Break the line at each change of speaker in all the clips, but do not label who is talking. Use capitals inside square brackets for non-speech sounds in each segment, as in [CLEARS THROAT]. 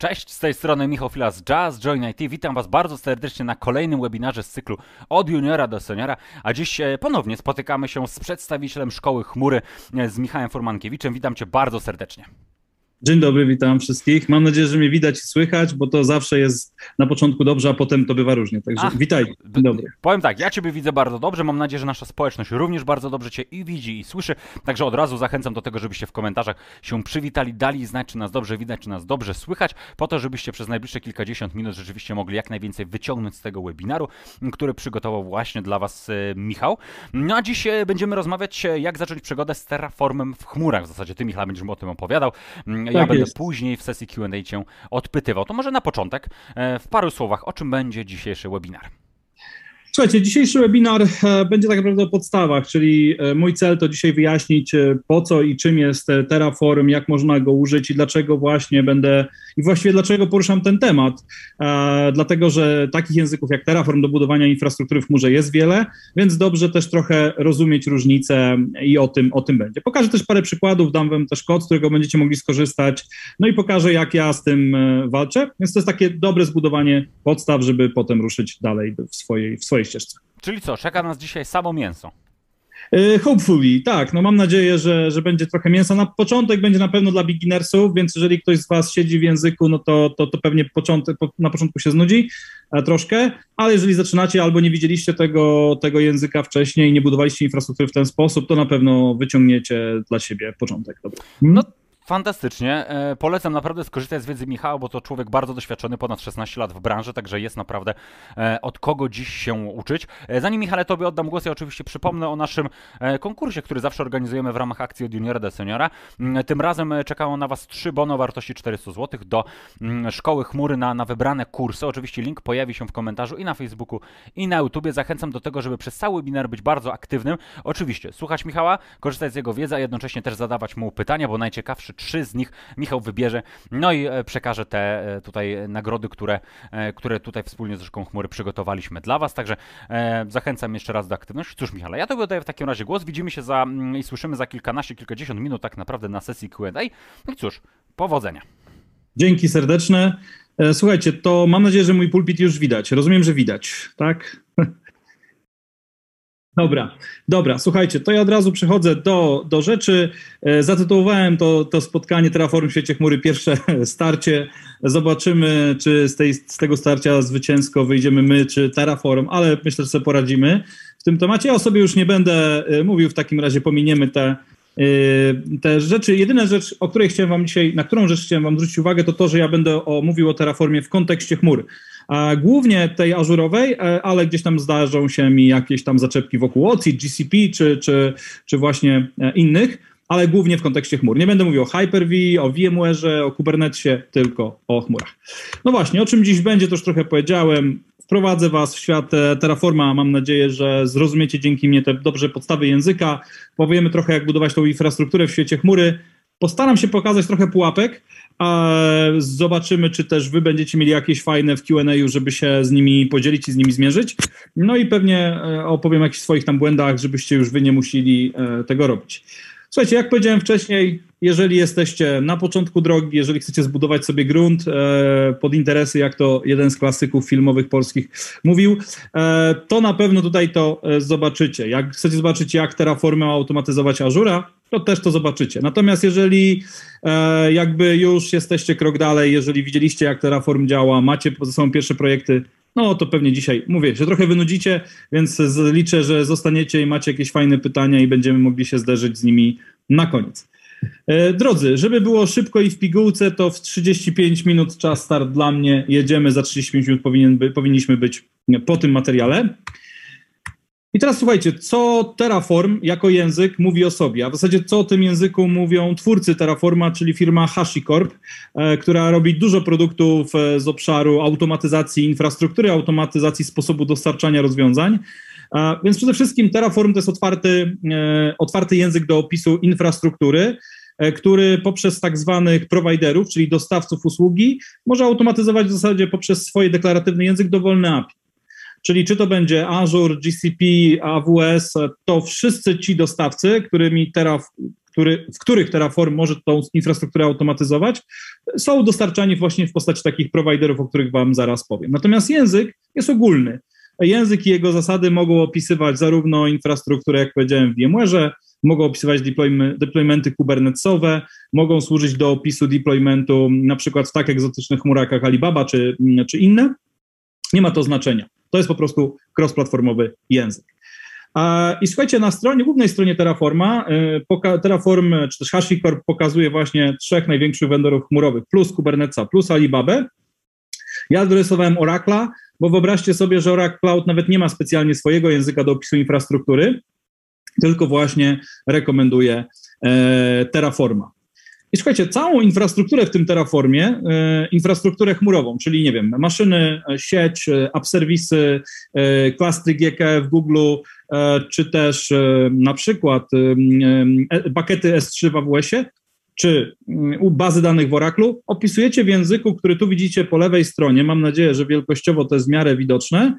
Cześć, z tej strony Michał Fila z Jazz Join IT. Witam Was bardzo serdecznie na kolejnym webinarze z cyklu Od Juniora do Seniora. A dziś e, ponownie spotykamy się z przedstawicielem Szkoły Chmury, e, z Michałem Formankiewiczem. Witam Cię bardzo serdecznie.
Dzień dobry, witam wszystkich. Mam nadzieję, że mnie widać i słychać, bo to zawsze jest na początku dobrze, a potem to bywa różnie. Także Ach, witaj. Dzień dobry.
Powiem tak, ja Ciebie widzę bardzo dobrze. Mam nadzieję, że nasza społeczność również bardzo dobrze Cię i widzi, i słyszy. Także od razu zachęcam do tego, żebyście w komentarzach się przywitali, dali znać, czy nas dobrze widać, czy nas dobrze słychać, po to, żebyście przez najbliższe kilkadziesiąt minut rzeczywiście mogli jak najwięcej wyciągnąć z tego webinaru, który przygotował właśnie dla Was e, Michał. No a dziś e, będziemy rozmawiać, e, jak zacząć przygodę z Terraformem w chmurach. W zasadzie Ty, Michał, będziesz o tym opowiadał ja tak będę jest. później w sesji QA cię odpytywał. To może na początek, e, w paru słowach, o czym będzie dzisiejszy webinar.
Słuchajcie, dzisiejszy webinar e, będzie tak naprawdę o podstawach, czyli e, mój cel to dzisiaj wyjaśnić po co i czym jest Terraform, jak można go użyć i dlaczego właśnie będę i właściwie dlaczego poruszam ten temat. E, dlatego, że takich języków jak Terraform do budowania infrastruktury w chmurze jest wiele, więc dobrze też trochę rozumieć różnice i o tym, o tym będzie. Pokażę też parę przykładów, dam wam też kod, z którego będziecie mogli skorzystać, no i pokażę, jak ja z tym e, walczę. Więc to jest takie dobre zbudowanie podstaw, żeby potem ruszyć dalej w swojej, w swojej ścieżce.
Czyli co, czeka nas dzisiaj samo mięso?
E, hopefully, tak. No mam nadzieję, że, że będzie trochę mięsa. Na początek będzie na pewno dla beginnersów, więc jeżeli ktoś z Was siedzi w języku, no to, to, to pewnie początek, na początku się znudzi e, troszkę, ale jeżeli zaczynacie albo nie widzieliście tego, tego języka wcześniej i nie budowaliście infrastruktury w ten sposób, to na pewno wyciągniecie dla siebie początek. Dobra.
No Fantastycznie. E, polecam naprawdę skorzystać z wiedzy Michała, bo to człowiek bardzo doświadczony, ponad 16 lat w branży, także jest naprawdę e, od kogo dziś się uczyć. E, zanim Michale Tobie oddam głos, ja oczywiście przypomnę o naszym konkursie, który zawsze organizujemy w ramach akcji od juniora do seniora. Mm, tym razem czekają na Was trzy bono wartości 400 zł do mm, Szkoły Chmury na, na wybrane kursy. Oczywiście link pojawi się w komentarzu i na Facebooku i na YouTubie. Zachęcam do tego, żeby przez cały webinar być bardzo aktywnym. Oczywiście słuchać Michała, korzystać z jego wiedzy, a jednocześnie też zadawać mu pytania, bo najciekawszy trzy z nich Michał wybierze, no i e, przekaże te e, tutaj nagrody, które, e, które tutaj wspólnie z Szkołą Chmury przygotowaliśmy dla Was, także zachęcam jeszcze raz do aktywności. Cóż Michale, ja to oddaję w takim razie głos, widzimy się za mm, i słyszymy za kilkanaście, kilkadziesiąt minut tak naprawdę na sesji Q&A. No i cóż, powodzenia.
Dzięki serdeczne. Słuchajcie, to mam nadzieję, że mój pulpit już widać. Rozumiem, że widać, tak? Dobra, dobra, słuchajcie, to ja od razu przechodzę do, do rzeczy. E, zatytułowałem to, to spotkanie Terraform w świecie chmury pierwsze [LAUGHS] starcie. Zobaczymy, czy z, tej, z tego starcia zwycięsko wyjdziemy my, czy Terraform, ale myślę, że sobie poradzimy w tym temacie. Ja o sobie już nie będę e, mówił, w takim razie pominiemy te, e, te rzeczy. Jedyna rzecz, o której chciałem wam dzisiaj, na którą rzecz chciałem wam zwrócić uwagę, to to, że ja będę o, mówił o Terraformie w kontekście chmury głównie tej ażurowej, e, ale gdzieś tam zdarzą się mi jakieś tam zaczepki wokół OCI, GCP czy, czy, czy właśnie e, innych, ale głównie w kontekście chmur. Nie będę mówił o Hyper-V, o VMware, o Kubernetesie, tylko o chmurach. No właśnie, o czym dziś będzie, to już trochę powiedziałem. Wprowadzę Was w świat e, Terraforma. Mam nadzieję, że zrozumiecie dzięki mnie te dobrze podstawy języka. Powiemy trochę, jak budować tą infrastrukturę w świecie chmury. Postaram się pokazać trochę pułapek, a zobaczymy, czy też wy będziecie mieli jakieś fajne w Q&A, żeby się z nimi podzielić i z nimi zmierzyć. No i pewnie e, opowiem o jakichś swoich tam błędach, żebyście już wy nie musieli e, tego robić. Słuchajcie, jak powiedziałem wcześniej, jeżeli jesteście na początku drogi, jeżeli chcecie zbudować sobie grunt e, pod interesy, jak to jeden z klasyków filmowych polskich mówił, e, to na pewno tutaj to e, zobaczycie. Jak chcecie zobaczyć, jak Terraformę automatyzować Azura, to też to zobaczycie. Natomiast jeżeli e, jakby już jesteście krok dalej, jeżeli widzieliście, jak Terraform działa, macie ze sobą pierwsze projekty, no to pewnie dzisiaj, mówię, się trochę wynudzicie, więc liczę, że zostaniecie i macie jakieś fajne pytania i będziemy mogli się zderzyć z nimi na koniec. E, drodzy, żeby było szybko i w pigułce, to w 35 minut czas start dla mnie. Jedziemy za 35 minut, powinien powinniśmy być po tym materiale. I teraz słuchajcie, co Terraform jako język mówi o sobie, a w zasadzie co o tym języku mówią twórcy Terraforma, czyli firma HashiCorp, e, która robi dużo produktów e, z obszaru automatyzacji infrastruktury, automatyzacji sposobu dostarczania rozwiązań. E, więc przede wszystkim Terraform to jest otwarty, otwarty język do opisu infrastruktury, który poprzez tak zwanych prowajderów, czyli dostawców usługi, może automatyzować w zasadzie poprzez swoje deklaratywny język dowolny API. Czyli czy to będzie Azure, GCP, AWS, to wszyscy ci dostawcy, którymi Terra, który, w których Terraform może tą infrastrukturę automatyzować, są dostarczani właśnie w postaci takich prowajderów, o których Wam zaraz powiem. Natomiast język jest ogólny. Język i jego zasady mogą opisywać zarówno infrastrukturę, jak powiedziałem, w VMware'ze, mogą opisywać deploymenty kubernetesowe, mogą służyć do opisu deploymentu na przykład w tak egzotycznych chmurach jak Alibaba czy, czy inne. Nie ma to znaczenia. To jest po prostu cross-platformowy język. I słuchajcie, na stronie, głównej stronie Terraforma, y, Terraform czy też HashiCorp pokazuje właśnie trzech największych vendorów chmurowych, plus Kubernetesa, plus Alibabę. Ja adresowałem Oracle'a, bo wyobraźcie sobie, że Oracle Cloud nawet nie ma specjalnie swojego języka do opisu infrastruktury, tylko właśnie rekomenduje e, Terraforma. I słuchajcie, całą infrastrukturę w tym Terraformie, e, infrastrukturę chmurową, czyli nie wiem, maszyny, e, sieć, e, app serwisy, klastry GKE w Google, czy też na przykład pakiety S3 w AWS-ie, czy mm, bazy danych w Oracle, opisujecie w języku, który tu widzicie po lewej stronie, mam nadzieję, że wielkościowo to jest w miarę widoczne,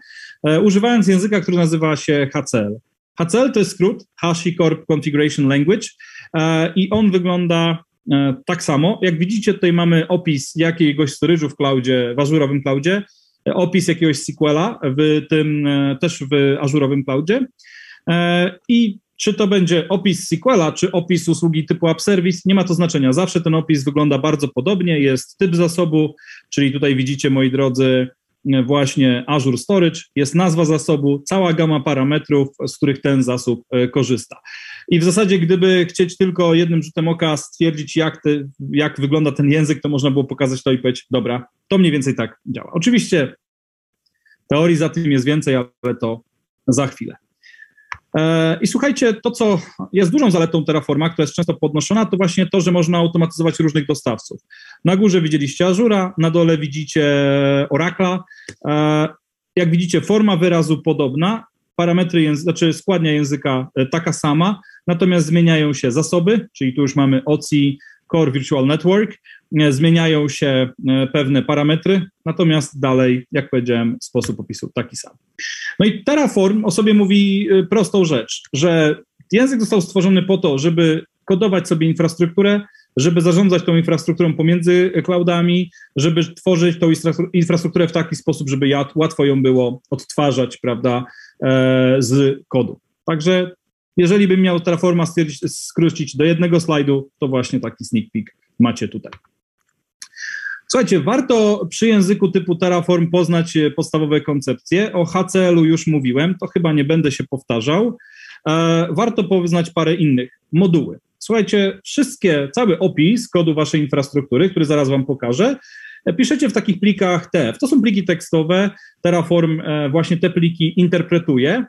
używając języka, który nazywa się HCL. HCL to jest skrót HashiCorp Configuration Language i on wygląda tak samo, jak widzicie, tutaj mamy opis jakiegoś storage'u w cloudzie, w ażurowym cloudzie, e, opis jakiegoś SQLa w tym, e, też w ażurowym cloudzie i czy to będzie opis SQLa, czy opis usługi typu App Service, nie ma to znaczenia. Zawsze ten opis wygląda bardzo podobnie. Jest typ zasobu, czyli tutaj widzicie, moi drodzy, właśnie Azure Storage, jest nazwa zasobu, cała gama parametrów, z których ten zasób korzysta. I w zasadzie, gdyby chcieć tylko jednym rzutem oka stwierdzić, jak, te, jak wygląda ten język, to można było pokazać to i powiedzieć, dobra, to mniej więcej tak działa. Oczywiście teorii za tym jest więcej, ale to za chwilę. E, I słuchajcie, to co jest dużą zaletą Terraforma, która jest często podnoszona, to właśnie to, że można automatyzować różnych dostawców. Na górze widzieliście Azura, na dole widzicie Oracle'a. E, jak widzicie, forma wyrazu podobna, parametry, języ- znaczy składnia języka e, taka sama, natomiast zmieniają się zasoby, czyli tu już mamy OCI, Core Virtual Network, zmieniają się e, pewne parametry, natomiast dalej, jak powiedziałem, sposób opisu taki sam. No i Terraform o sobie mówi prostą rzecz, że język został stworzony po to, żeby kodować sobie infrastrukturę, żeby zarządzać tą infrastrukturą pomiędzy cloudami, żeby tworzyć tą infrastrukturę w taki sposób, żeby łatwo ją było odtwarzać, prawda, E, z kodu. Także jeżeli bym miał Terraforma skrócić do jednego slajdu, to właśnie taki sneak peek macie tutaj. Słuchajcie, warto przy języku typu Terraform poznać podstawowe koncepcje. O HCL-u już mówiłem, to chyba nie będę się powtarzał. E, warto poznać parę innych. Moduły. Słuchajcie, wszystkie, cały opis kodu waszej infrastruktury, który zaraz wam pokażę, piszecie w takich plikach TF. To są pliki tekstowe, Terraform e, właśnie te pliki interpretuje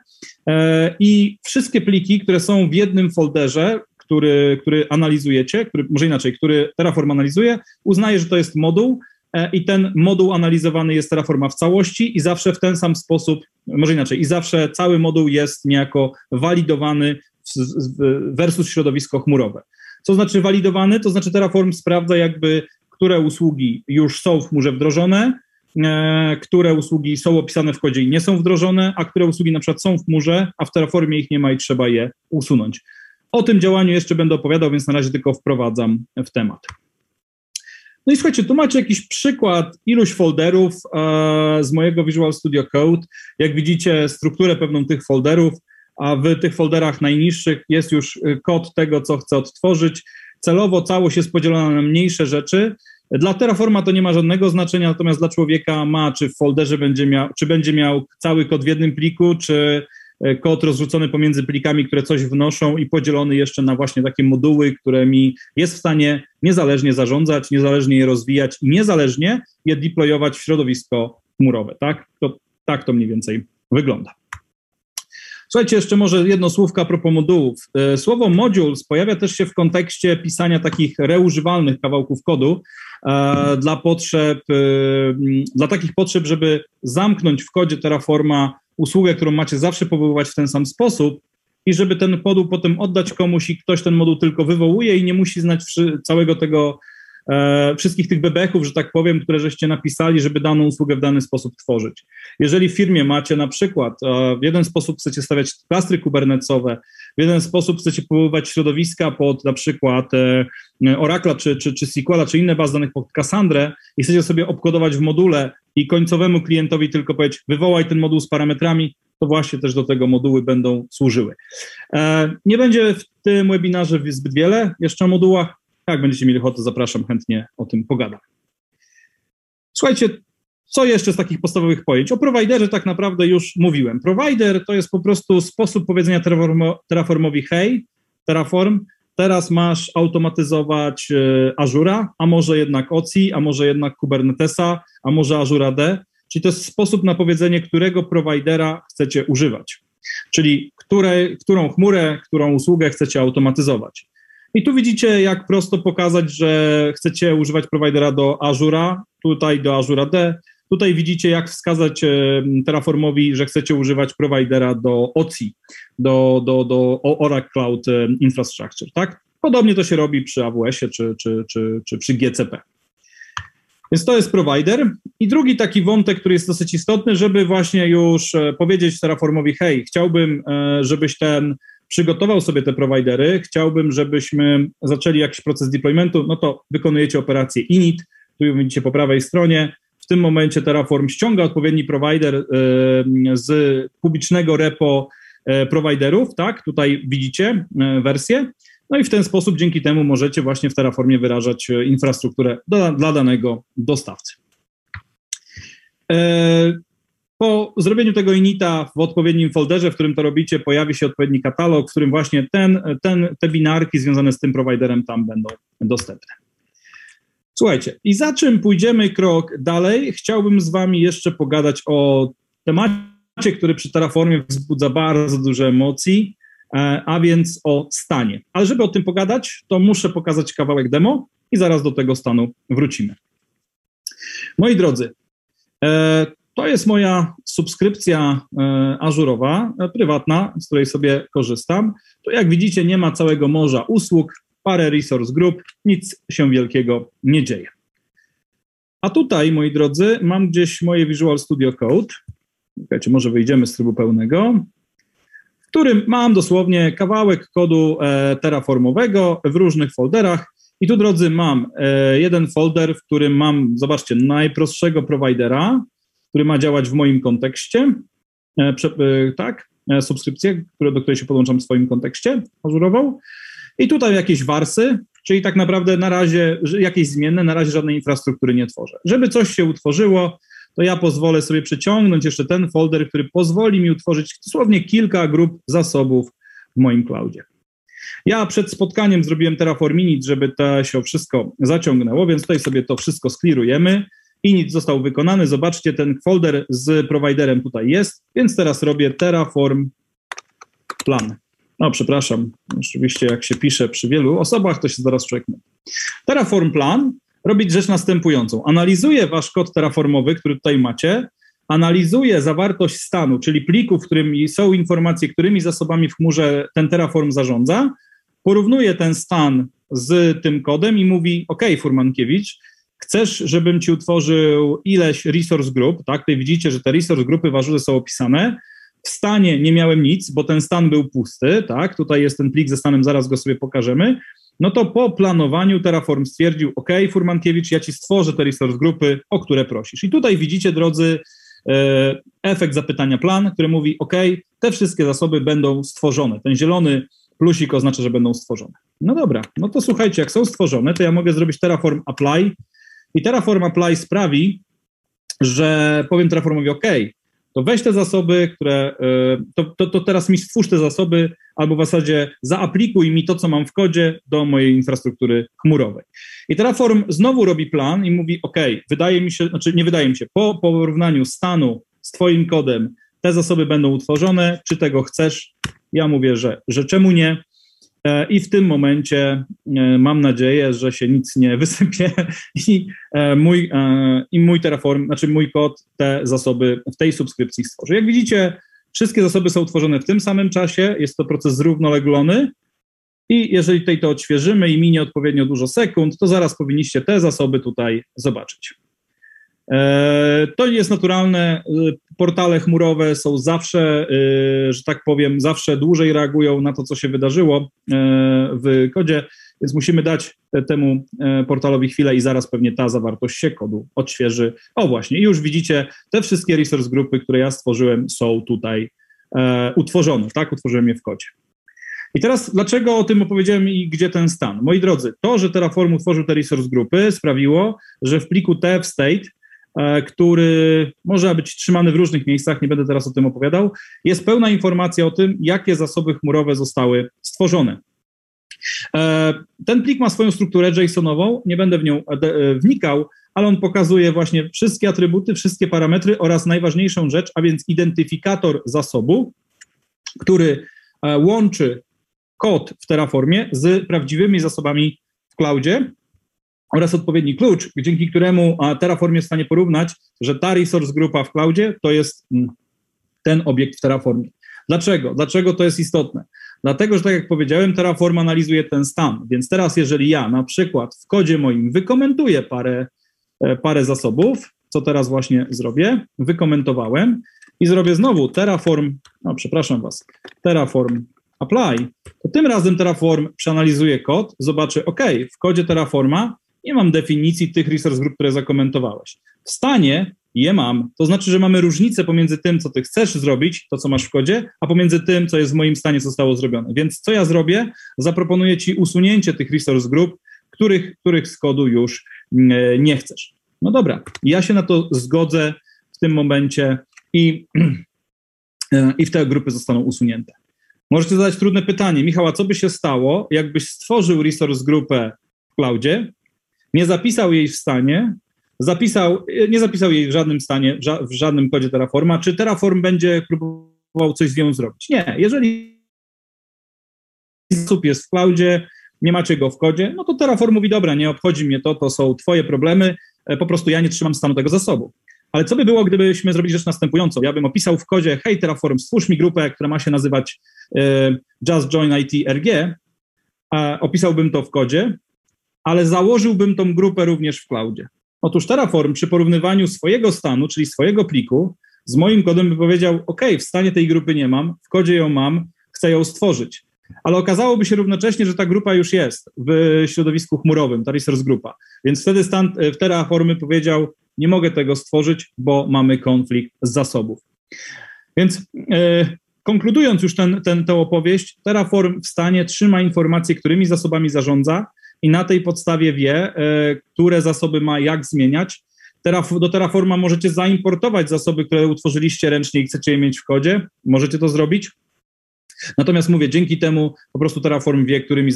e, i wszystkie pliki, które są w jednym folderze, który, który analizujecie, który, może inaczej, który Terraform analizuje, uznaje, że to jest moduł e, i ten moduł analizowany jest Terraforma w całości i zawsze w ten sam sposób, może inaczej, i zawsze cały moduł jest niejako walidowany versus środowisko chmurowe. Co znaczy walidowany? To znaczy Terraform sprawdza jakby które usługi już są w chmurze wdrożone, e, które usługi są opisane w kodzie i nie są wdrożone, a które usługi na przykład są w chmurze, a w Terraformie ich nie ma i trzeba je usunąć. O tym działaniu jeszcze będę opowiadał, więc na razie tylko wprowadzam w temat. No i słuchajcie, tu macie jakiś przykład iluś folderów e, z mojego Visual Studio Code. Jak widzicie, strukturę pewną tych folderów, a w tych folderach najniższych jest już kod tego, co chcę odtworzyć. Celowo całość jest podzielona na mniejsze rzeczy. Dla Terraforma to nie ma żadnego znaczenia, natomiast dla człowieka ma, czy w folderze będzie miał, czy będzie miał cały kod w jednym pliku, czy e, kod rozrzucony pomiędzy plikami, które coś wnoszą i podzielony jeszcze na właśnie takie moduły, które mi jest w stanie niezależnie zarządzać, niezależnie je rozwijać i niezależnie je deployować w środowisko chmurowe, tak? To, tak to mniej więcej wygląda. Słuchajcie, jeszcze może jedno słówko a propos modułów. E, słowo modules pojawia też się w kontekście pisania takich reużywalnych kawałków kodu e, dla potrzeb, e, dla takich potrzeb, żeby zamknąć w kodzie Terraforma usługę, którą macie zawsze powoływać w ten sam sposób i żeby ten moduł potem oddać komuś i ktoś ten moduł tylko wywołuje i nie musi znać całego tego e, wszystkich tych bebechów, że tak powiem, które żeście napisali, żeby daną usługę w dany sposób tworzyć. Jeżeli w firmie macie na przykład e, w jeden sposób chcecie stawiać klastry kubernecowe, w jeden sposób chcecie powoływać środowiska pod na przykład e, Oracle czy, czy, czy SQL, czy inne bazy danych pod Cassandrę i chcecie sobie obkodować w module i końcowemu klientowi tylko powiedzieć, wywołaj ten moduł z parametrami, to właśnie też do tego moduły będą służyły. E, nie będzie w tym webinarze zbyt wiele jeszcze o modułach. Jak będziecie mieli ochotę, zapraszam, chętnie o tym pogadam. Słuchajcie, co jeszcze z takich podstawowych pojęć? O prowajderze tak naprawdę już mówiłem. Provider to jest po prostu sposób powiedzenia Terraformowi hej, Terraform, teraz masz automatyzować e, Azura, a może jednak OCI, a może jednak Kubernetesa, a może Azura D. Czyli to jest sposób na powiedzenie, którego prowajdera chcecie używać. Czyli które, którą chmurę, którą usługę chcecie automatyzować. I tu widzicie, jak prosto pokazać, że chcecie używać prowajdera do Azura, tutaj do Azura D. Tutaj widzicie, jak wskazać Terraformowi, że chcecie używać prowajdera do OCI, do, do, do Oracle Cloud Infrastructure, tak? Podobnie to się robi przy AWS-ie czy, czy, czy, czy przy GCP. Więc to jest provider. I drugi taki wątek, który jest dosyć istotny, żeby właśnie już e, powiedzieć Terraformowi, hej, chciałbym, e, żebyś ten przygotował sobie te prowajdery, chciałbym, żebyśmy zaczęli jakiś proces deploymentu, no to wykonujecie operację init, tu widzicie po prawej stronie, tym momencie Terraform ściąga odpowiedni provider e, z publicznego repo prowajderów, tak, tutaj widzicie wersję, no i w ten sposób dzięki temu możecie właśnie w Terraformie wyrażać e, infrastrukturę do, dla danego dostawcy. E, po zrobieniu tego inita w odpowiednim folderze, w którym to robicie, pojawi się odpowiedni katalog, w którym właśnie ten, ten, te binarki związane z tym prowajderem tam będą dostępne. Słuchajcie, i za czym pójdziemy krok dalej, chciałbym z Wami jeszcze pogadać o temacie, który przy Terraformie wzbudza bardzo duże emocji, E, a więc o stanie. Ale żeby o tym pogadać, to muszę pokazać kawałek demo i zaraz do tego stanu wrócimy. Moi drodzy, e, to jest moja subskrypcja e, ażurowa, prywatna, z której sobie korzystam. Tu jak widzicie nie ma całego morza usług, parę resource group, nic się wielkiego nie dzieje. A tutaj, moi drodzy, mam gdzieś moje Visual Studio Code. Czekajcie, może wyjdziemy z trybu pełnego którym mam dosłownie kawałek kodu e, terraformowego w różnych folderach. I tu, drodzy, mam e, jeden folder, w którym mam, zobaczcie, najprostszego providera, który ma działać w moim kontekście, e, tak, subskrypcję, do której się podłączam w swoim kontekście azurową. I tutaj jakieś warsy, czyli tak naprawdę na razie jakieś zmienne, na razie żadnej infrastruktury nie tworzę. Żeby coś się utworzyło, to ja pozwolę sobie przeciągnąć jeszcze ten folder, który pozwoli mi utworzyć dosłownie kilka grup zasobów w moim cloudzie. Ja przed spotkaniem zrobiłem Terraform Init, żeby to się wszystko zaciągnęło, więc tutaj sobie to wszystko sklirujemy. Init został wykonany. Zobaczcie, ten folder z prowajderem tutaj jest, więc teraz robię Terraform plan. No, przepraszam, oczywiście jak się pisze przy wielu osobach, to się zaraz czeknę. Terraform plan robić rzecz następującą. Analizuje wasz kod terraformowy, który tutaj macie, analizuje zawartość stanu, czyli plików, w którym są informacje, którymi zasobami w chmurze ten Terraform zarządza, porównuje ten stan z tym kodem i mówi: OK, Furmankiewicz, chcesz, żebym ci utworzył ileś resource group, tak? Tutaj widzicie, że te resource grupy w są opisane. W stanie nie miałem nic, bo ten stan był pusty, tak? Tutaj jest ten plik ze stanem, zaraz go sobie pokażemy no to po planowaniu Terraform stwierdził, OK, Furmankiewicz, ja ci stworzę te resource grupy, o które prosisz. I tutaj widzicie, drodzy, e, efekt zapytania plan, który mówi, OK, te wszystkie zasoby będą stworzone. Ten zielony plusik oznacza, że będą stworzone. No dobra, no to słuchajcie, jak są stworzone, to ja mogę zrobić Terraform Apply i Terraform Apply sprawi, że powiem Terraformowi, OK, to weź te zasoby, które, e, to, to, to, teraz mi stwórz te zasoby, albo w zasadzie zaaplikuj mi to, co mam w kodzie do mojej infrastruktury chmurowej. I Terraform znowu robi plan i mówi, OK, wydaje mi się, znaczy nie wydaje mi się, po porównaniu stanu z twoim kodem te zasoby będą utworzone, czy tego chcesz? Ja mówię, że, że czemu nie? E, I w tym momencie e, mam nadzieję, że się nic nie [LAUGHS] wysypie i e, mój, i mój Terraform, znaczy mój kod te zasoby w tej subskrypcji stworzy. Jak widzicie, wszystkie zasoby są tworzone w tym samym czasie, jest to proces zrównoleglony i jeżeli tutaj to odświeżymy i minie odpowiednio dużo sekund, to zaraz powinniście te zasoby tutaj zobaczyć. To jest naturalne portale chmurowe są zawsze, że tak powiem, zawsze dłużej reagują na to, co się wydarzyło w kodzie, więc musimy dać temu portalowi chwilę i zaraz pewnie ta zawartość się kodu odświeży. O właśnie, i już widzicie, te wszystkie resource grupy, które ja stworzyłem są tutaj utworzone, tak? Utworzyłem je w kodzie. I teraz dlaczego o tym opowiedziałem i gdzie ten stan? Moi drodzy, to, że Terraform utworzył te resource grupy sprawiło, że w pliku tf state, e, który może być trzymany w różnych miejscach, nie będę teraz o tym opowiadał, jest pełna informacja o tym, jakie zasoby chmurowe zostały stworzone. E, ten plik ma swoją strukturę JSONową, nie będę w nią e, wnikał, ale on pokazuje właśnie wszystkie atrybuty, wszystkie parametry oraz najważniejszą rzecz, a więc identyfikator zasobu, który łączy kod w Terraformie z prawdziwymi zasobami w cloudzie oraz odpowiedni klucz, dzięki któremu Terraform jest w stanie porównać, że ta resource grupa w cloudzie to jest mm, ten obiekt w Terraformie. Dlaczego? Dlaczego to jest istotne? Dlatego, że tak jak powiedziałem, Terraform analizuje ten stan, więc teraz jeżeli ja na przykład w kodzie moim wykomentuję parę, e, parę zasobów, co teraz właśnie zrobię, wykomentowałem i zrobię znowu Terraform, no przepraszam Was, Terraform apply, to tym razem Terraform przeanalizuje kod, zobaczy, OK, w kodzie Terraforma nie mam definicji tych resource group, które zakomentowałeś. W stanie je mam. To znaczy, że mamy różnicę pomiędzy tym, co ty chcesz zrobić, to co masz w kodzie, a pomiędzy tym, co jest w moim stanie, zostało zrobione. Więc co ja zrobię? Zaproponuję ci usunięcie tych resource group, których, których z kodu już mm, nie chcesz. No dobra, ja się na to zgodzę w tym momencie i, [CLEARS THROAT] i w te grupy zostaną usunięte. Możecie zadać trudne pytanie. Michał, a co by się stało, jakbyś stworzył resource grupę w cloudzie, nie zapisał jej w stanie, zapisał, nie zapisał jej w żadnym stanie, w żadnym kodzie Terraforma, czy Terraform będzie próbował coś z nią zrobić? Nie. Jeżeli zasób jest w cloudzie, nie macie go w kodzie, no to Terraform mówi, dobra, nie obchodzi mnie to, to są twoje problemy, e, po prostu ja nie trzymam stanu tego zasobu. Ale co by było, gdybyśmy zrobili rzecz następującą? Ja bym opisał w kodzie, hej Terraform, stwórz mi grupę, która ma się nazywać e, Just Join IT RG, a opisałbym to w kodzie, ale założyłbym tą grupę również w cloudzie. Otóż Terraform przy porównywaniu swojego stanu, czyli swojego pliku, z moim kodem by powiedział, OK, w stanie tej grupy nie mam, w kodzie ją mam, chcę ją stworzyć. Ale okazałoby się równocześnie, że ta grupa już jest w środowisku chmurowym, ta resource grupa. Więc wtedy stan w Terraformy powiedział, nie mogę tego stworzyć, bo mamy konflikt z zasobów. Więc e, konkludując już ten, ten, tę opowieść, Terraform w stanie trzyma informacje, którymi zasobami zarządza i na tej podstawie wie, e, które zasoby ma jak zmieniać. Do Terraforma możecie zaimportować zasoby, które utworzyliście ręcznie i chcecie je mieć w kodzie. Możecie to zrobić. Natomiast mówię, dzięki temu po prostu Terraform wie, którymi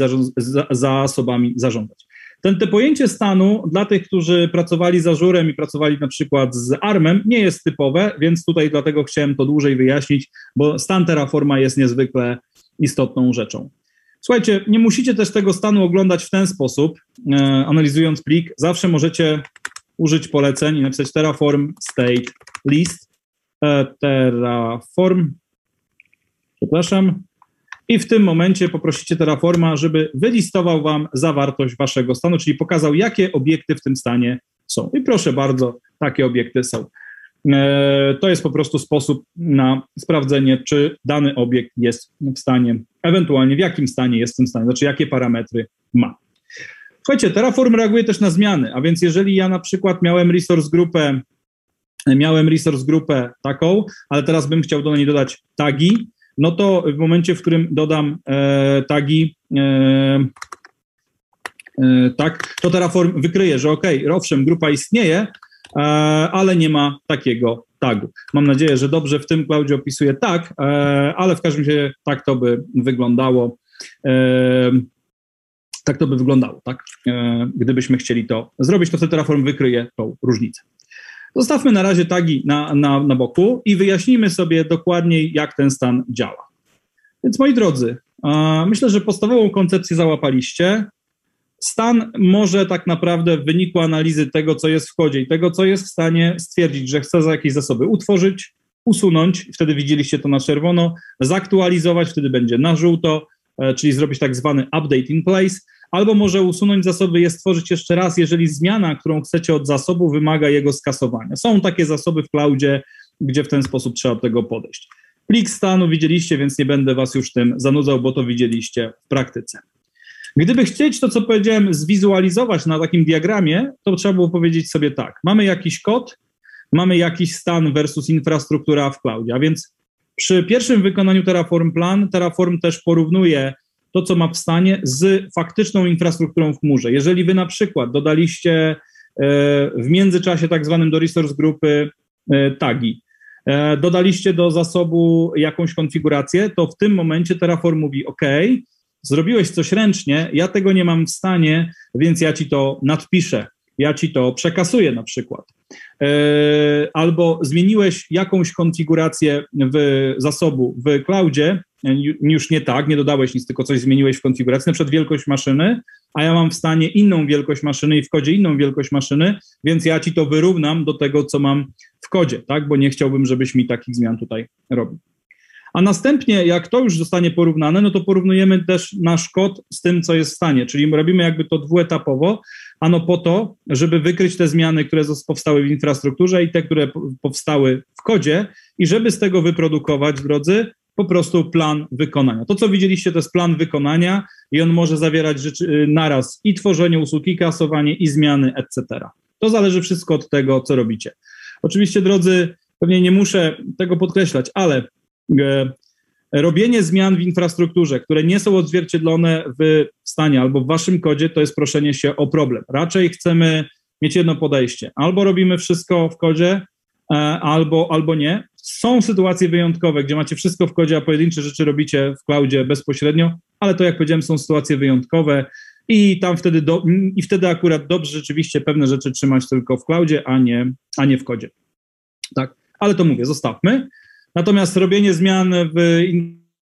zasobami zarządzać. Ten, te pojęcie stanu dla tych, którzy pracowali z Azurem i pracowali na przykład z ARMem, nie jest typowe, więc tutaj dlatego chciałem to dłużej wyjaśnić, bo stan Terraforma jest niezwykle istotną rzeczą. Słuchajcie, nie musicie też tego stanu oglądać w ten sposób, e, analizując plik. Zawsze możecie użyć poleceń i napisać Terraform state list, e, Terraform, przepraszam, i w tym momencie poprosicie Terraforma, żeby wylistował Wam zawartość Waszego stanu, czyli pokazał, jakie obiekty w tym stanie są. I proszę bardzo, takie obiekty są. E, to jest po prostu sposób na sprawdzenie, czy dany obiekt jest w stanie, ewentualnie w jakim stanie jest w tym stanie, znaczy jakie parametry ma. Słuchajcie, Terraform reaguje też na zmiany, a więc jeżeli ja na przykład miałem resource grupę, miałem resource grupę taką, ale teraz bym chciał do niej dodać tagi, no to w momencie, w którym dodam e, tagi, e, e, tak, to Terraform wykryje, że ok, owszem, grupa istnieje, ale nie ma takiego tagu. Mam nadzieję, że dobrze w tym cloudzie opisuje tak, e, ale w każdym razie tak to by wyglądało. E, tak to by wyglądało, tak? Gdybyśmy chcieli to zrobić, to wtedy Terraform wykryje tą różnicę. Zostawmy na razie tagi na, na, na boku i wyjaśnijmy sobie dokładniej, jak ten stan działa. Więc moi drodzy, myślę, że podstawową koncepcję załapaliście. Stan może tak naprawdę w wyniku analizy tego, co jest w kodzie i tego, co jest w stanie stwierdzić, że chce za jakieś zasoby utworzyć, usunąć, wtedy widzieliście to na czerwono, zaktualizować, wtedy będzie na żółto, e, czyli zrobić tak zwany update in place, albo może usunąć zasoby, je stworzyć jeszcze raz, jeżeli zmiana, którą chcecie od zasobu, wymaga jego skasowania. Są takie zasoby w cloudzie, gdzie w ten sposób trzeba do tego podejść. Plik stanu widzieliście, więc nie będę was już tym zanudzał, bo to widzieliście w praktyce. Gdyby chcieć to, co powiedziałem, zwizualizować na takim diagramie, to trzeba było powiedzieć sobie tak. Mamy jakiś kod, mamy jakiś stan versus infrastruktura w cloudzie, a więc przy pierwszym wykonaniu Terraform Plan, Terraform też porównuje to, co ma w stanie z faktyczną infrastrukturą w chmurze. Jeżeli wy na przykład dodaliście e, w międzyczasie tak zwanym do resource grupy e, tagi, e, dodaliście do zasobu jakąś konfigurację, to w tym momencie Terraform mówi OK, zrobiłeś coś ręcznie, ja tego nie mam w stanie, więc ja ci to nadpiszę, ja ci to przekasuję na przykład. Albo zmieniłeś jakąś konfigurację w zasobu w cloudzie, już nie tak, nie dodałeś nic, tylko coś zmieniłeś w konfiguracji, na przykład wielkość maszyny, a ja mam w stanie inną wielkość maszyny i w kodzie inną wielkość maszyny, więc ja ci to wyrównam do tego, co mam w kodzie, tak, bo nie chciałbym, żebyś mi takich zmian tutaj robił. A następnie, jak to już zostanie porównane, no to porównujemy też nasz kod z tym, co jest w stanie, czyli robimy jakby to dwuetapowo, ano po to, żeby wykryć te zmiany, które powstały w infrastrukturze i te, które powstały w kodzie i żeby z tego wyprodukować, drodzy, po prostu plan wykonania. To, co widzieliście, to jest plan wykonania i on może zawierać rzeczy y, naraz i tworzenie usług, i kasowanie, i zmiany, etc. To zależy wszystko od tego, co robicie. Oczywiście, drodzy, pewnie nie muszę tego podkreślać, ale robienie zmian w infrastrukturze, które nie są odzwierciedlone w stanie albo w waszym kodzie, to jest proszenie się o problem. Raczej chcemy mieć jedno podejście. Albo robimy wszystko w kodzie, e, albo, albo nie. Są sytuacje wyjątkowe, gdzie macie wszystko w kodzie, a pojedyncze rzeczy robicie w cloudzie bezpośrednio, ale to jak powiedziałem, są sytuacje wyjątkowe i tam wtedy, do, i wtedy akurat dobrze rzeczywiście pewne rzeczy trzymać tylko w cloudzie, a nie, a nie w kodzie. Tak, ale to mówię, zostawmy. Natomiast robienie zmian w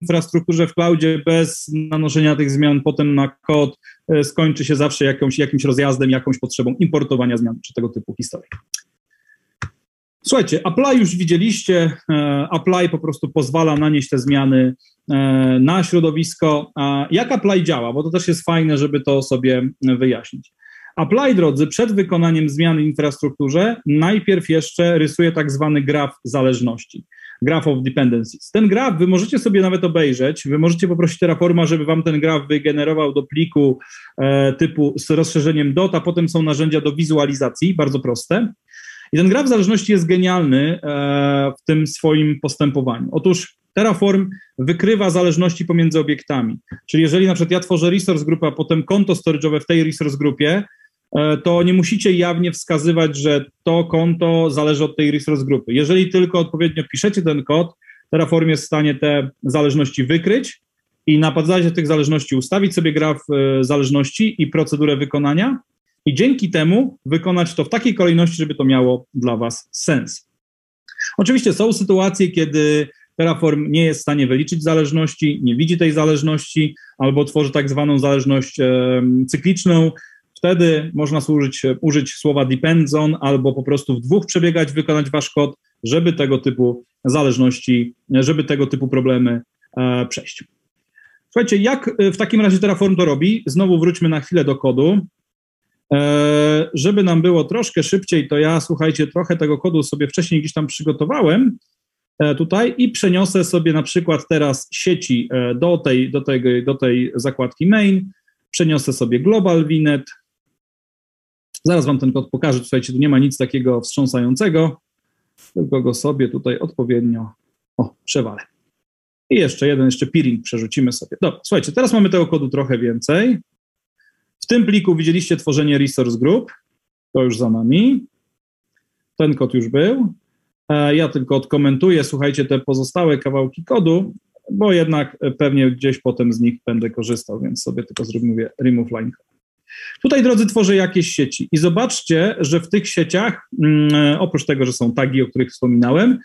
infrastrukturze w cloudzie bez nanoszenia tych zmian potem na kod e, skończy się zawsze jakąś, jakimś rozjazdem, jakąś potrzebą importowania zmian czy tego typu historii. Słuchajcie, Apply już widzieliście. E, Apply po prostu pozwala nanieść te zmiany e, na środowisko. Jak Apply działa? Bo to też jest fajne, żeby to sobie wyjaśnić. Apply, drodzy, przed wykonaniem zmian w infrastrukturze najpierw jeszcze rysuje tak zwany graf zależności. Graph of Dependencies. Ten graf wy możecie sobie nawet obejrzeć, wy możecie poprosić Terraforma, żeby wam ten graf wygenerował do pliku e, typu z rozszerzeniem DOT, a potem są narzędzia do wizualizacji, bardzo proste. I ten graf zależności jest genialny e, w tym swoim postępowaniu. Otóż Terraform wykrywa zależności pomiędzy obiektami. Czyli jeżeli na przykład ja tworzę resource grupę, a potem konto storage'owe w tej resource grupie, to nie musicie jawnie wskazywać, że to konto zależy od tej resource grupy. Jeżeli tylko odpowiednio piszecie ten kod, Terraform jest w stanie te zależności wykryć i na podstawie tych zależności ustawić sobie graf e, zależności i procedurę wykonania i dzięki temu wykonać to w takiej kolejności, żeby to miało dla Was sens. Oczywiście są sytuacje, kiedy Terraform nie jest w stanie wyliczyć zależności, nie widzi tej zależności albo tworzy tak zwaną zależność e, cykliczną. Wtedy można służyć, użyć słowa depends on albo po prostu w dwóch przebiegać, wykonać wasz kod, żeby tego typu zależności, żeby tego typu problemy e, przejść. Słuchajcie, jak w takim razie Terraform to robi? Znowu wróćmy na chwilę do kodu. E, żeby nam było troszkę szybciej, to ja, słuchajcie, trochę tego kodu sobie wcześniej gdzieś tam przygotowałem e, tutaj i przeniosę sobie na przykład teraz sieci e, do tej, do tej, do tej zakładki main, przeniosę sobie global vinet, zaraz wam ten kod pokażę, słuchajcie, tu nie ma nic takiego wstrząsającego, tylko go sobie tutaj odpowiednio, o, przewalę. I jeszcze jeden, jeszcze peering przerzucimy sobie. Dobra, słuchajcie, teraz mamy tego kodu trochę więcej. W tym pliku widzieliście tworzenie resource group, to już za nami. Ten kod już był. E, ja tylko odkomentuję, słuchajcie, te pozostałe kawałki kodu, bo jednak pewnie gdzieś potem z nich będę korzystał, więc sobie tylko zrobimy remove line. Tutaj, drodzy, tworzę jakieś sieci. I zobaczcie, że w tych sieciach, mm, oprócz tego, że są tagi, o których wspominałem,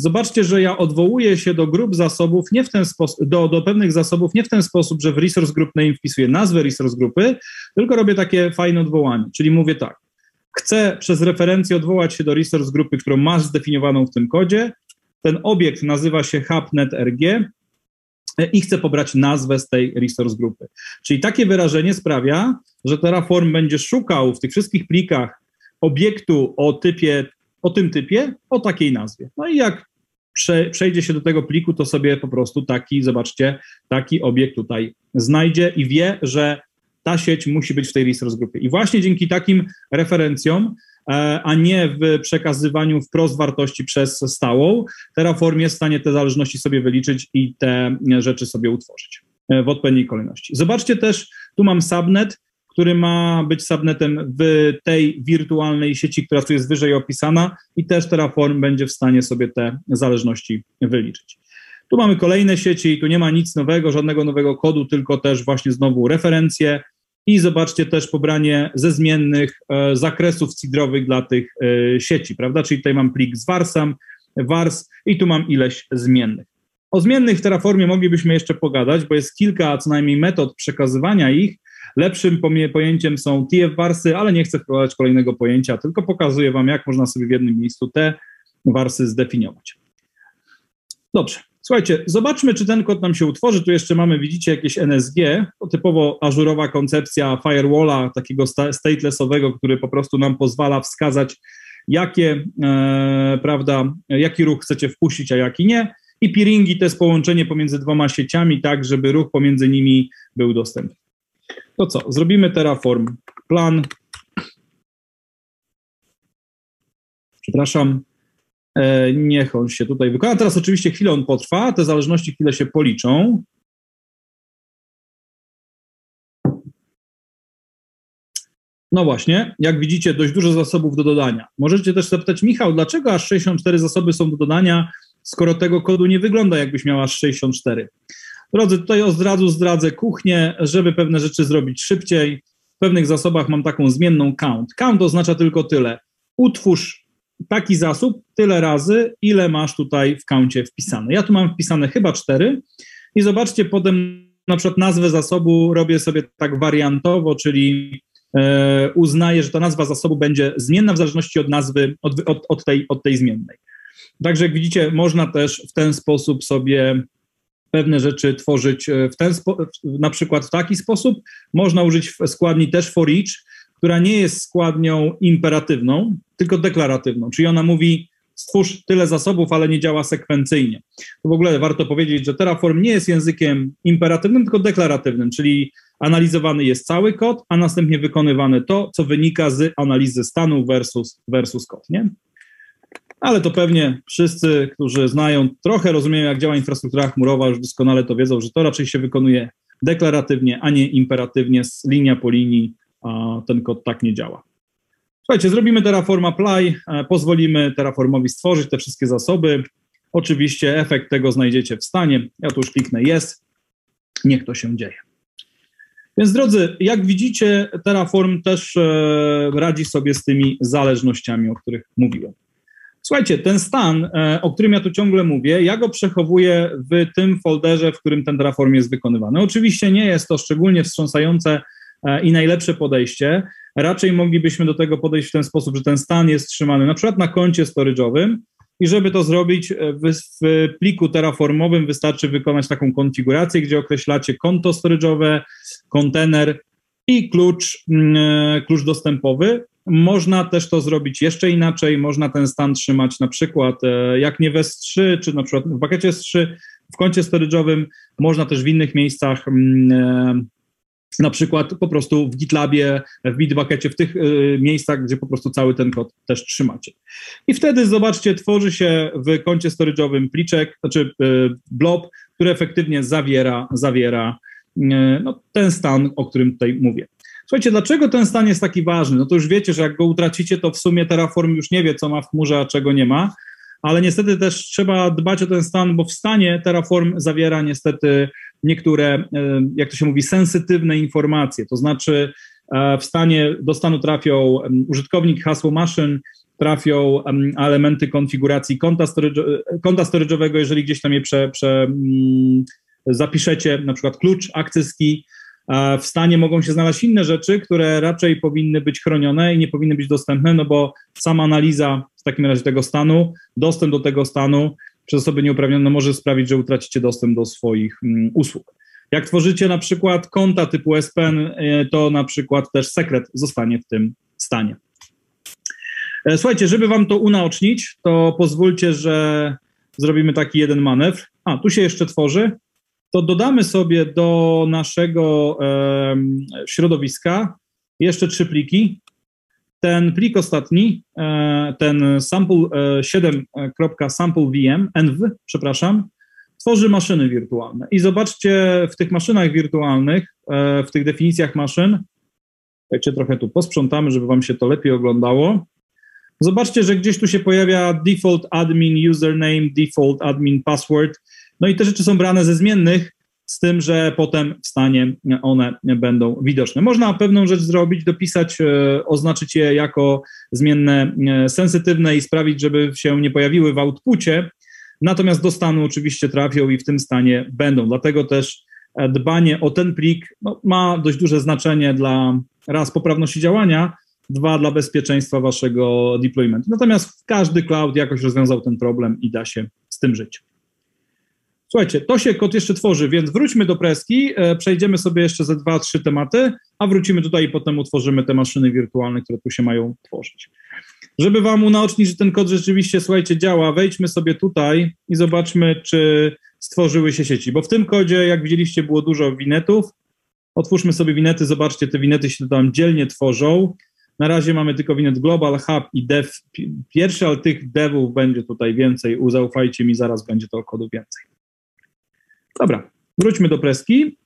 Zobaczcie, że ja odwołuję się do grup zasobów nie w ten sposób, do, do pewnych zasobów nie w ten sposób, że w resource group name wpisuję nazwę resource grupy, tylko robię takie fajne odwołanie, czyli mówię tak, chcę przez referencję odwołać się do resource grupy, którą masz zdefiniowaną w tym kodzie, ten obiekt nazywa się hubnetrg i chcę pobrać nazwę z tej resource grupy. Czyli takie wyrażenie sprawia, że Terraform będzie szukał w tych wszystkich plikach obiektu o typie o tym typie, o takiej nazwie. No i jak prze, przejdzie się do tego pliku, to sobie po prostu taki, zobaczcie, taki obiekt tutaj znajdzie i wie, że ta sieć musi być w tej resource grupie. I właśnie dzięki takim referencjom, e, a nie w przekazywaniu wprost wartości przez stałą, Terraform jest w stanie te zależności sobie wyliczyć i te rzeczy sobie utworzyć e, w odpowiedniej kolejności. Zobaczcie też, tu mam subnet, który ma być subnetem w tej wirtualnej sieci, która tu jest wyżej opisana i też Terraform będzie w stanie sobie te zależności wyliczyć. Tu mamy kolejne sieci i tu nie ma nic nowego, żadnego nowego kodu, tylko też właśnie znowu referencje i zobaczcie też pobranie ze zmiennych e, zakresów cidrowych dla tych e, sieci, prawda? Czyli tutaj mam plik z warsam, wars i tu mam ileś zmiennych. O zmiennych w Terraformie moglibyśmy jeszcze pogadać, bo jest kilka co najmniej metod przekazywania ich, Lepszym pojęciem są TF-warsy, ale nie chcę wprowadzać kolejnego pojęcia, tylko pokazuję Wam, jak można sobie w jednym miejscu te warsy zdefiniować. Dobrze. Słuchajcie, zobaczmy, czy ten kod nam się utworzy. Tu jeszcze mamy, widzicie, jakieś NSG, to typowo ażurowa koncepcja firewalla, takiego statelessowego, który po prostu nam pozwala wskazać, jakie, e, prawda, jaki ruch chcecie wpuścić, a jaki nie. I peeringi to jest połączenie pomiędzy dwoma sieciami, tak, żeby ruch pomiędzy nimi był dostępny. To co? Zrobimy Terraform plan. Przepraszam. E, niech on się tutaj wykona. Teraz oczywiście chwilę on potrwa, te zależności chwilę się policzą. No właśnie, jak widzicie, dość dużo zasobów do dodania. Możecie też zapytać, Michał, dlaczego aż 64 zasoby są do dodania, skoro tego kodu nie wygląda, jakbyś miał aż 64? Drodzy, tutaj od razu zdradzę kuchnię, żeby pewne rzeczy zrobić szybciej. W pewnych zasobach mam taką zmienną count. Count oznacza tylko tyle. Utwórz taki zasób tyle razy, ile masz tutaj w councie wpisane. Ja tu mam wpisane chyba cztery i zobaczcie, potem na przykład nazwę zasobu robię sobie tak wariantowo, czyli e, uznaję, że ta nazwa zasobu będzie zmienna w zależności od nazwy, od, od, od, tej, od tej zmiennej. Także jak widzicie, można też w ten sposób sobie pewne rzeczy tworzyć e, w ten na przykład w taki sposób. Można użyć składni też for each, która nie jest składnią imperatywną, tylko deklaratywną, czyli ona mówi stwórz tyle zasobów, ale nie działa sekwencyjnie. To w ogóle warto powiedzieć, że Terraform nie jest językiem imperatywnym, tylko deklaratywnym, czyli analizowany jest cały kod, a następnie wykonywane to, co wynika z analizy stanu versus, versus kod, nie? ale to pewnie wszyscy, którzy znają, trochę rozumieją, jak działa infrastruktura chmurowa, już doskonale to wiedzą, że to raczej się wykonuje deklaratywnie, a nie imperatywnie, z linia po linii, ten kod tak nie działa. Słuchajcie, zrobimy Terraform Apply, e, pozwolimy Terraformowi stworzyć te wszystkie zasoby. Oczywiście efekt tego znajdziecie w stanie. Ja tu już kliknę Jest. Niech to się dzieje. Więc drodzy, jak widzicie, Terraform też e, radzi sobie z tymi zależnościami, o których mówiłem. Słuchajcie, ten stan, e, o którym ja tu ciągle mówię, ja go przechowuję w tym folderze, w którym ten Terraform jest wykonywany. Oczywiście nie jest to szczególnie wstrząsające i najlepsze podejście. Raczej moglibyśmy do tego podejść w ten sposób, że ten stan jest trzymany na przykład na koncie storage'owym i żeby to zrobić e, w, w pliku terraformowym wystarczy wykonać taką konfigurację, gdzie określacie konto storage'owe, kontener i klucz, mm, klucz dostępowy można też to zrobić jeszcze inaczej. Można ten stan trzymać na przykład e, jak nie w S3, czy na przykład w pakiecie S3, w koncie storage'owym. Można też w innych miejscach mm, e, na przykład po prostu w GitLabie, w Bitbuckecie, w tych y, miejscach, gdzie po prostu cały ten kod też trzymacie. I wtedy zobaczcie, tworzy się w koncie storage'owym pliczek, znaczy y, blob, który efektywnie zawiera, zawiera y, no, ten stan, o którym tutaj mówię. Słuchajcie, dlaczego ten stan jest taki ważny? No to już wiecie, że jak go utracicie, to w sumie Terraform już nie wie, co ma w chmurze, a czego nie ma, ale niestety też trzeba dbać o ten stan, bo w stanie Terraform zawiera niestety niektóre, e, jak to się mówi, sensytywne informacje, to znaczy e, w stanie do stanu trafią użytkownik, hasło maszyn, trafią elementy konfiguracji konta, storage, konta storage'owego, jeżeli gdzieś tam je prze, prze, zapiszecie, na przykład klucz, access key, w stanie mogą się znaleźć inne rzeczy, które raczej powinny być chronione i nie powinny być dostępne, no bo sama analiza w takim razie tego stanu, dostęp do tego stanu przez osoby nieuprawnione może sprawić, że utracicie dostęp do swoich mm, usług. Jak tworzycie na przykład konta typu SPN, y, to na przykład też sekret zostanie w tym stanie. E, słuchajcie, żeby wam to unaocznić, to pozwólcie, że zrobimy taki jeden manewr. A, tu się jeszcze tworzy. To dodamy sobie do naszego e, środowiska jeszcze trzy pliki. Ten plik ostatni, e, ten sample e, 7.samplevm, env, przepraszam, tworzy maszyny wirtualne. I zobaczcie w tych maszynach wirtualnych, e, w tych definicjach maszyn, Słuchajcie, trochę tu posprzątamy, żeby wam się to lepiej oglądało. Zobaczcie, że gdzieś tu się pojawia default admin username, default admin password. No i te rzeczy są brane ze zmiennych, z tym, że potem w stanie one będą widoczne. Można pewną rzecz zrobić, dopisać, e, oznaczyć je jako zmienne e, sensytywne i sprawić, żeby się nie pojawiły w outpucie, natomiast do stanu oczywiście trafią i w tym stanie będą. Dlatego też e, dbanie o ten plik no, ma dość duże znaczenie dla raz poprawności działania, dwa dla bezpieczeństwa waszego deploymentu. Natomiast każdy cloud jakoś rozwiązał ten problem i da się z tym żyć. Słuchajcie, to się kod jeszcze tworzy, więc wróćmy do preski, e, przejdziemy sobie jeszcze ze dwa, trzy tematy, a wrócimy tutaj i potem utworzymy te maszyny wirtualne, które tu się mają tworzyć. Żeby wam unaocznić, że ten kod rzeczywiście, słuchajcie, działa, wejdźmy sobie tutaj i zobaczmy, czy stworzyły się sieci, bo w tym kodzie, jak widzieliście, było dużo winetów. Otwórzmy sobie winety, zobaczcie, te winety się tam dzielnie tworzą. Na razie mamy tylko winet Global, Hub i Dev pierwszy, ale tych devów będzie tutaj więcej. Zaufajcie mi, zaraz będzie to kodu więcej. Dobra, wróćmy do preski.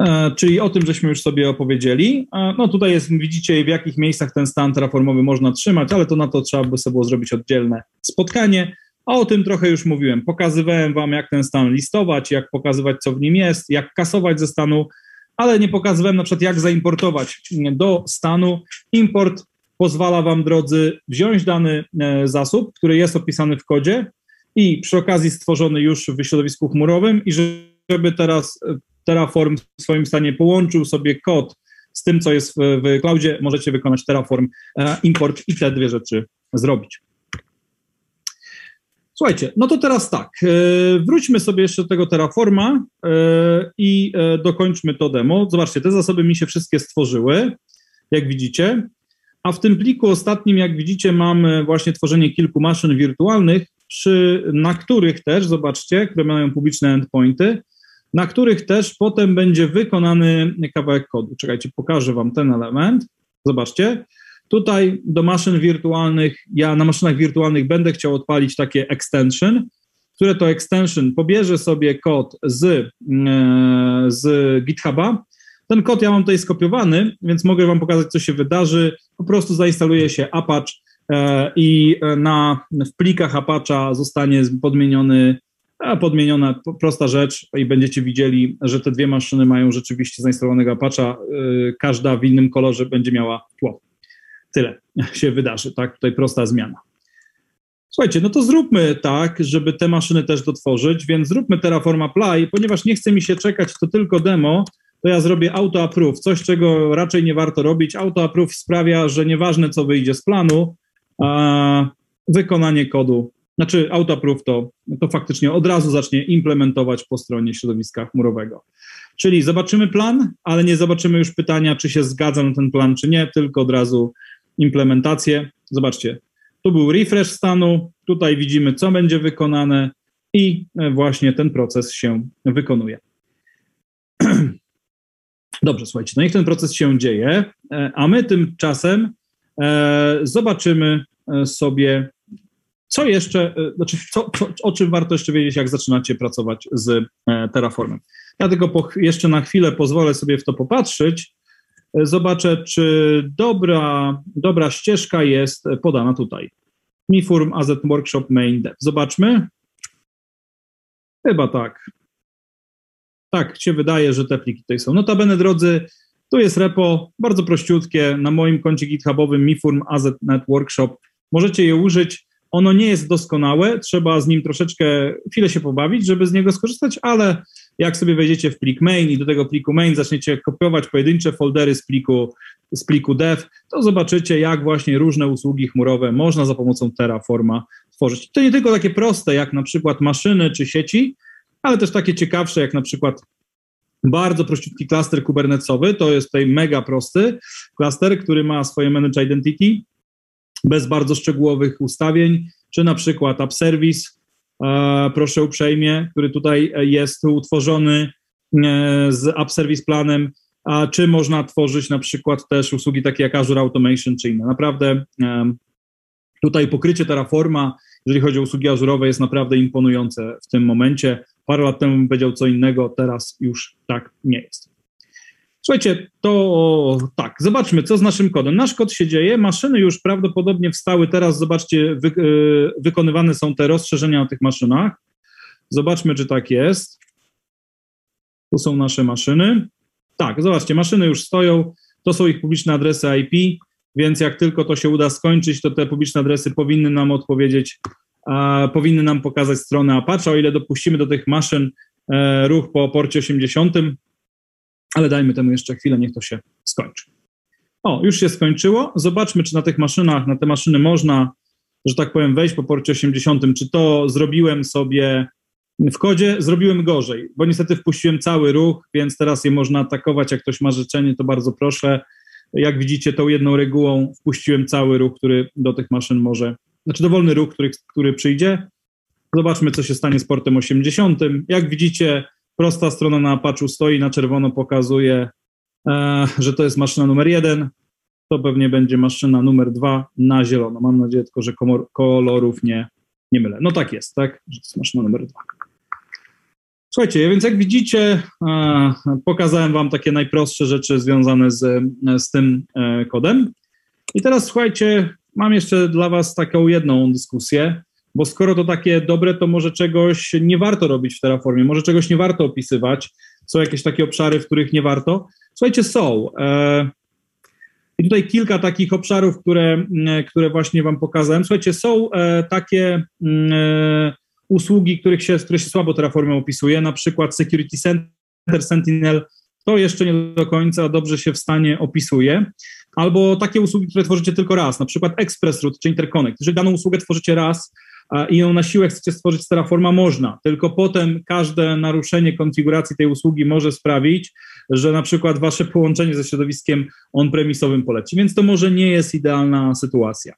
E, czyli o tym, żeśmy już sobie opowiedzieli. E, no tutaj jest, widzicie, w jakich miejscach ten stan terraformowy można trzymać, ale to na to trzeba by sobie było zrobić oddzielne spotkanie. A o tym trochę już mówiłem. Pokazywałem Wam, jak ten stan listować, jak pokazywać, co w nim jest, jak kasować ze stanu, ale nie pokazywałem na przykład, jak zaimportować do stanu. Import pozwala Wam, drodzy, wziąć dany e, zasób, który jest opisany w kodzie i przy okazji stworzony już w środowisku chmurowym i żeby teraz e, Terraform w swoim stanie połączył sobie kod z tym, co jest w, w cloudzie, możecie wykonać Terraform e, import i te dwie rzeczy zrobić. Słuchajcie, no to teraz tak, e, wróćmy sobie jeszcze do tego Terraforma i dokończmy to demo. Zobaczcie, te zasoby mi się wszystkie stworzyły, jak widzicie, a w tym pliku ostatnim, jak widzicie, mamy właśnie tworzenie kilku maszyn wirtualnych, przy, na których też, zobaczcie, które mają publiczne endpointy, na których też potem będzie wykonany kawałek kodu. Czekajcie, pokażę Wam ten element. Zobaczcie, Tutaj do maszyn wirtualnych, ja na maszynach wirtualnych będę chciał odpalić takie extension, które to extension pobierze sobie kod z, e, z GitHuba. Ten kod ja mam tutaj skopiowany, więc mogę Wam pokazać, co się wydarzy. Po prostu zainstaluje się Apache i na, w plikach Apache'a zostanie podmieniony podmieniona prosta rzecz i będziecie widzieli, że te dwie maszyny mają rzeczywiście zainstalowanego Apache'a. E, każda w innym kolorze będzie miała tło. Tyle [LAUGHS] się wydarzy, tak? Tutaj prosta zmiana. Słuchajcie, no to zróbmy tak, żeby te maszyny też dotworzyć, więc zróbmy Terraform Apply, ponieważ nie chce mi się czekać, to tylko demo, to ja zrobię auto approve, coś czego raczej nie warto robić. Auto approve sprawia, że nieważne co wyjdzie z planu, a wykonanie kodu, znaczy auto approve to, to faktycznie od razu zacznie implementować po stronie środowiska chmurowego. Czyli zobaczymy plan, ale nie zobaczymy już pytania, czy się zgadza na ten plan, czy nie, tylko od razu implementację. Zobaczcie, tu był refresh stanu, tutaj widzimy, co będzie wykonane i e, właśnie ten proces się wykonuje. [CLEARS THROAT] Dobrze, słuchajcie, no niech ten proces się dzieje, e, a my tymczasem e, zobaczymy sobie, co jeszcze, znaczy co, o czym warto jeszcze wiedzieć, jak zaczynacie pracować z Terraformem. Ja tylko po, jeszcze na chwilę pozwolę sobie w to popatrzeć, zobaczę, czy dobra, dobra ścieżka jest podana tutaj. Miform AZ Workshop Main Dev. Zobaczmy. Chyba tak. Tak, się wydaje, że te pliki tutaj są. Notabene, drodzy, tu jest repo, bardzo prościutkie, na moim koncie githubowym Miform AZNet Workshop. Możecie je użyć. Ono nie jest doskonałe, trzeba z nim troszeczkę chwilę się pobawić, żeby z niego skorzystać, ale jak sobie wejdziecie w plik main i do tego pliku main zaczniecie kopiować pojedyncze foldery z pliku, z pliku dev, to zobaczycie, jak właśnie różne usługi chmurowe można za pomocą Terraforma tworzyć. To nie tylko takie proste, jak na przykład maszyny czy sieci, ale też takie ciekawsze, jak na przykład Bardzo prościutki klaster kubernetowy, to jest tutaj mega prosty klaster, który ma swoje manage identity, bez bardzo szczegółowych ustawień, czy na przykład app service, e, proszę uprzejmie, który tutaj jest utworzony e, z app service planem, a czy można tworzyć na przykład też usługi takie jak Azure Automation czy inne. Naprawdę e, tutaj pokrycie Terraforma, jeżeli chodzi o usługi azurowe, jest naprawdę imponujące w tym momencie. Parę lat temu bym powiedział co innego, teraz już tak nie jest. Słuchajcie, to tak, zobaczmy, co z naszym kodem. Nasz kod się dzieje, maszyny już prawdopodobnie wstały, teraz zobaczcie, wy, yy, wykonywane są te rozszerzenia na tych maszynach. Zobaczmy, czy tak jest. Tu są nasze maszyny. Tak, zobaczcie, maszyny już stoją, to są ich publiczne adresy IP, więc jak tylko to się uda skończyć, to te publiczne adresy powinny nam odpowiedzieć, powinny nam pokazać stronę Apache, o ile dopuścimy do tych maszyn e, ruch po porcie 80, ale dajmy temu jeszcze chwilę, niech to się skończy. O, już się skończyło. Zobaczmy, czy na tych maszynach, na te maszyny można, że tak powiem, wejść po porcie 80. Czy to zrobiłem sobie w kodzie? Zrobiłem gorzej, bo niestety wpuściłem cały ruch, więc teraz je można atakować. Jak ktoś ma życzenie, to bardzo proszę. Jak widzicie, tą jedną regułą wpuściłem cały ruch, który do tych maszyn może, znaczy dowolny ruch, który, który przyjdzie. Zobaczmy, co się stanie z portem 80. Jak widzicie, Prosta strona na Apache stoi, na czerwono pokazuje, e, że to jest maszyna numer jeden, to pewnie będzie maszyna numer dwa na zielono. Mam nadzieję tylko, że komor, kolorów nie, nie mylę. No tak jest, tak? Że to jest maszyna numer dwa. Słuchajcie, więc jak widzicie, e, pokazałem Wam takie najprostsze rzeczy związane z, z tym e, kodem. I teraz słuchajcie, mam jeszcze dla Was taką jedną dyskusję bo skoro to takie dobre, to może czegoś nie warto robić w Terraformie, może czegoś nie warto opisywać, są jakieś takie obszary, w których nie warto. Słuchajcie, są. E, I tutaj kilka takich obszarów, które, które właśnie Wam pokazałem. Słuchajcie, są e, takie e, usługi, których się, które się słabo Terraformem opisuje, na przykład Security Center, Sentinel, to jeszcze nie do końca dobrze się w stanie opisuje. Albo takie usługi, które tworzycie tylko raz, na przykład Express Route czy Interconnect. Jeżeli daną usługę tworzycie raz, i ją na siłę chcecie stworzyć z Terraforma, można. Tylko potem każde naruszenie konfiguracji tej usługi może sprawić, że na przykład wasze połączenie ze środowiskiem on-premisowym poleci. Więc to może nie jest idealna sytuacja.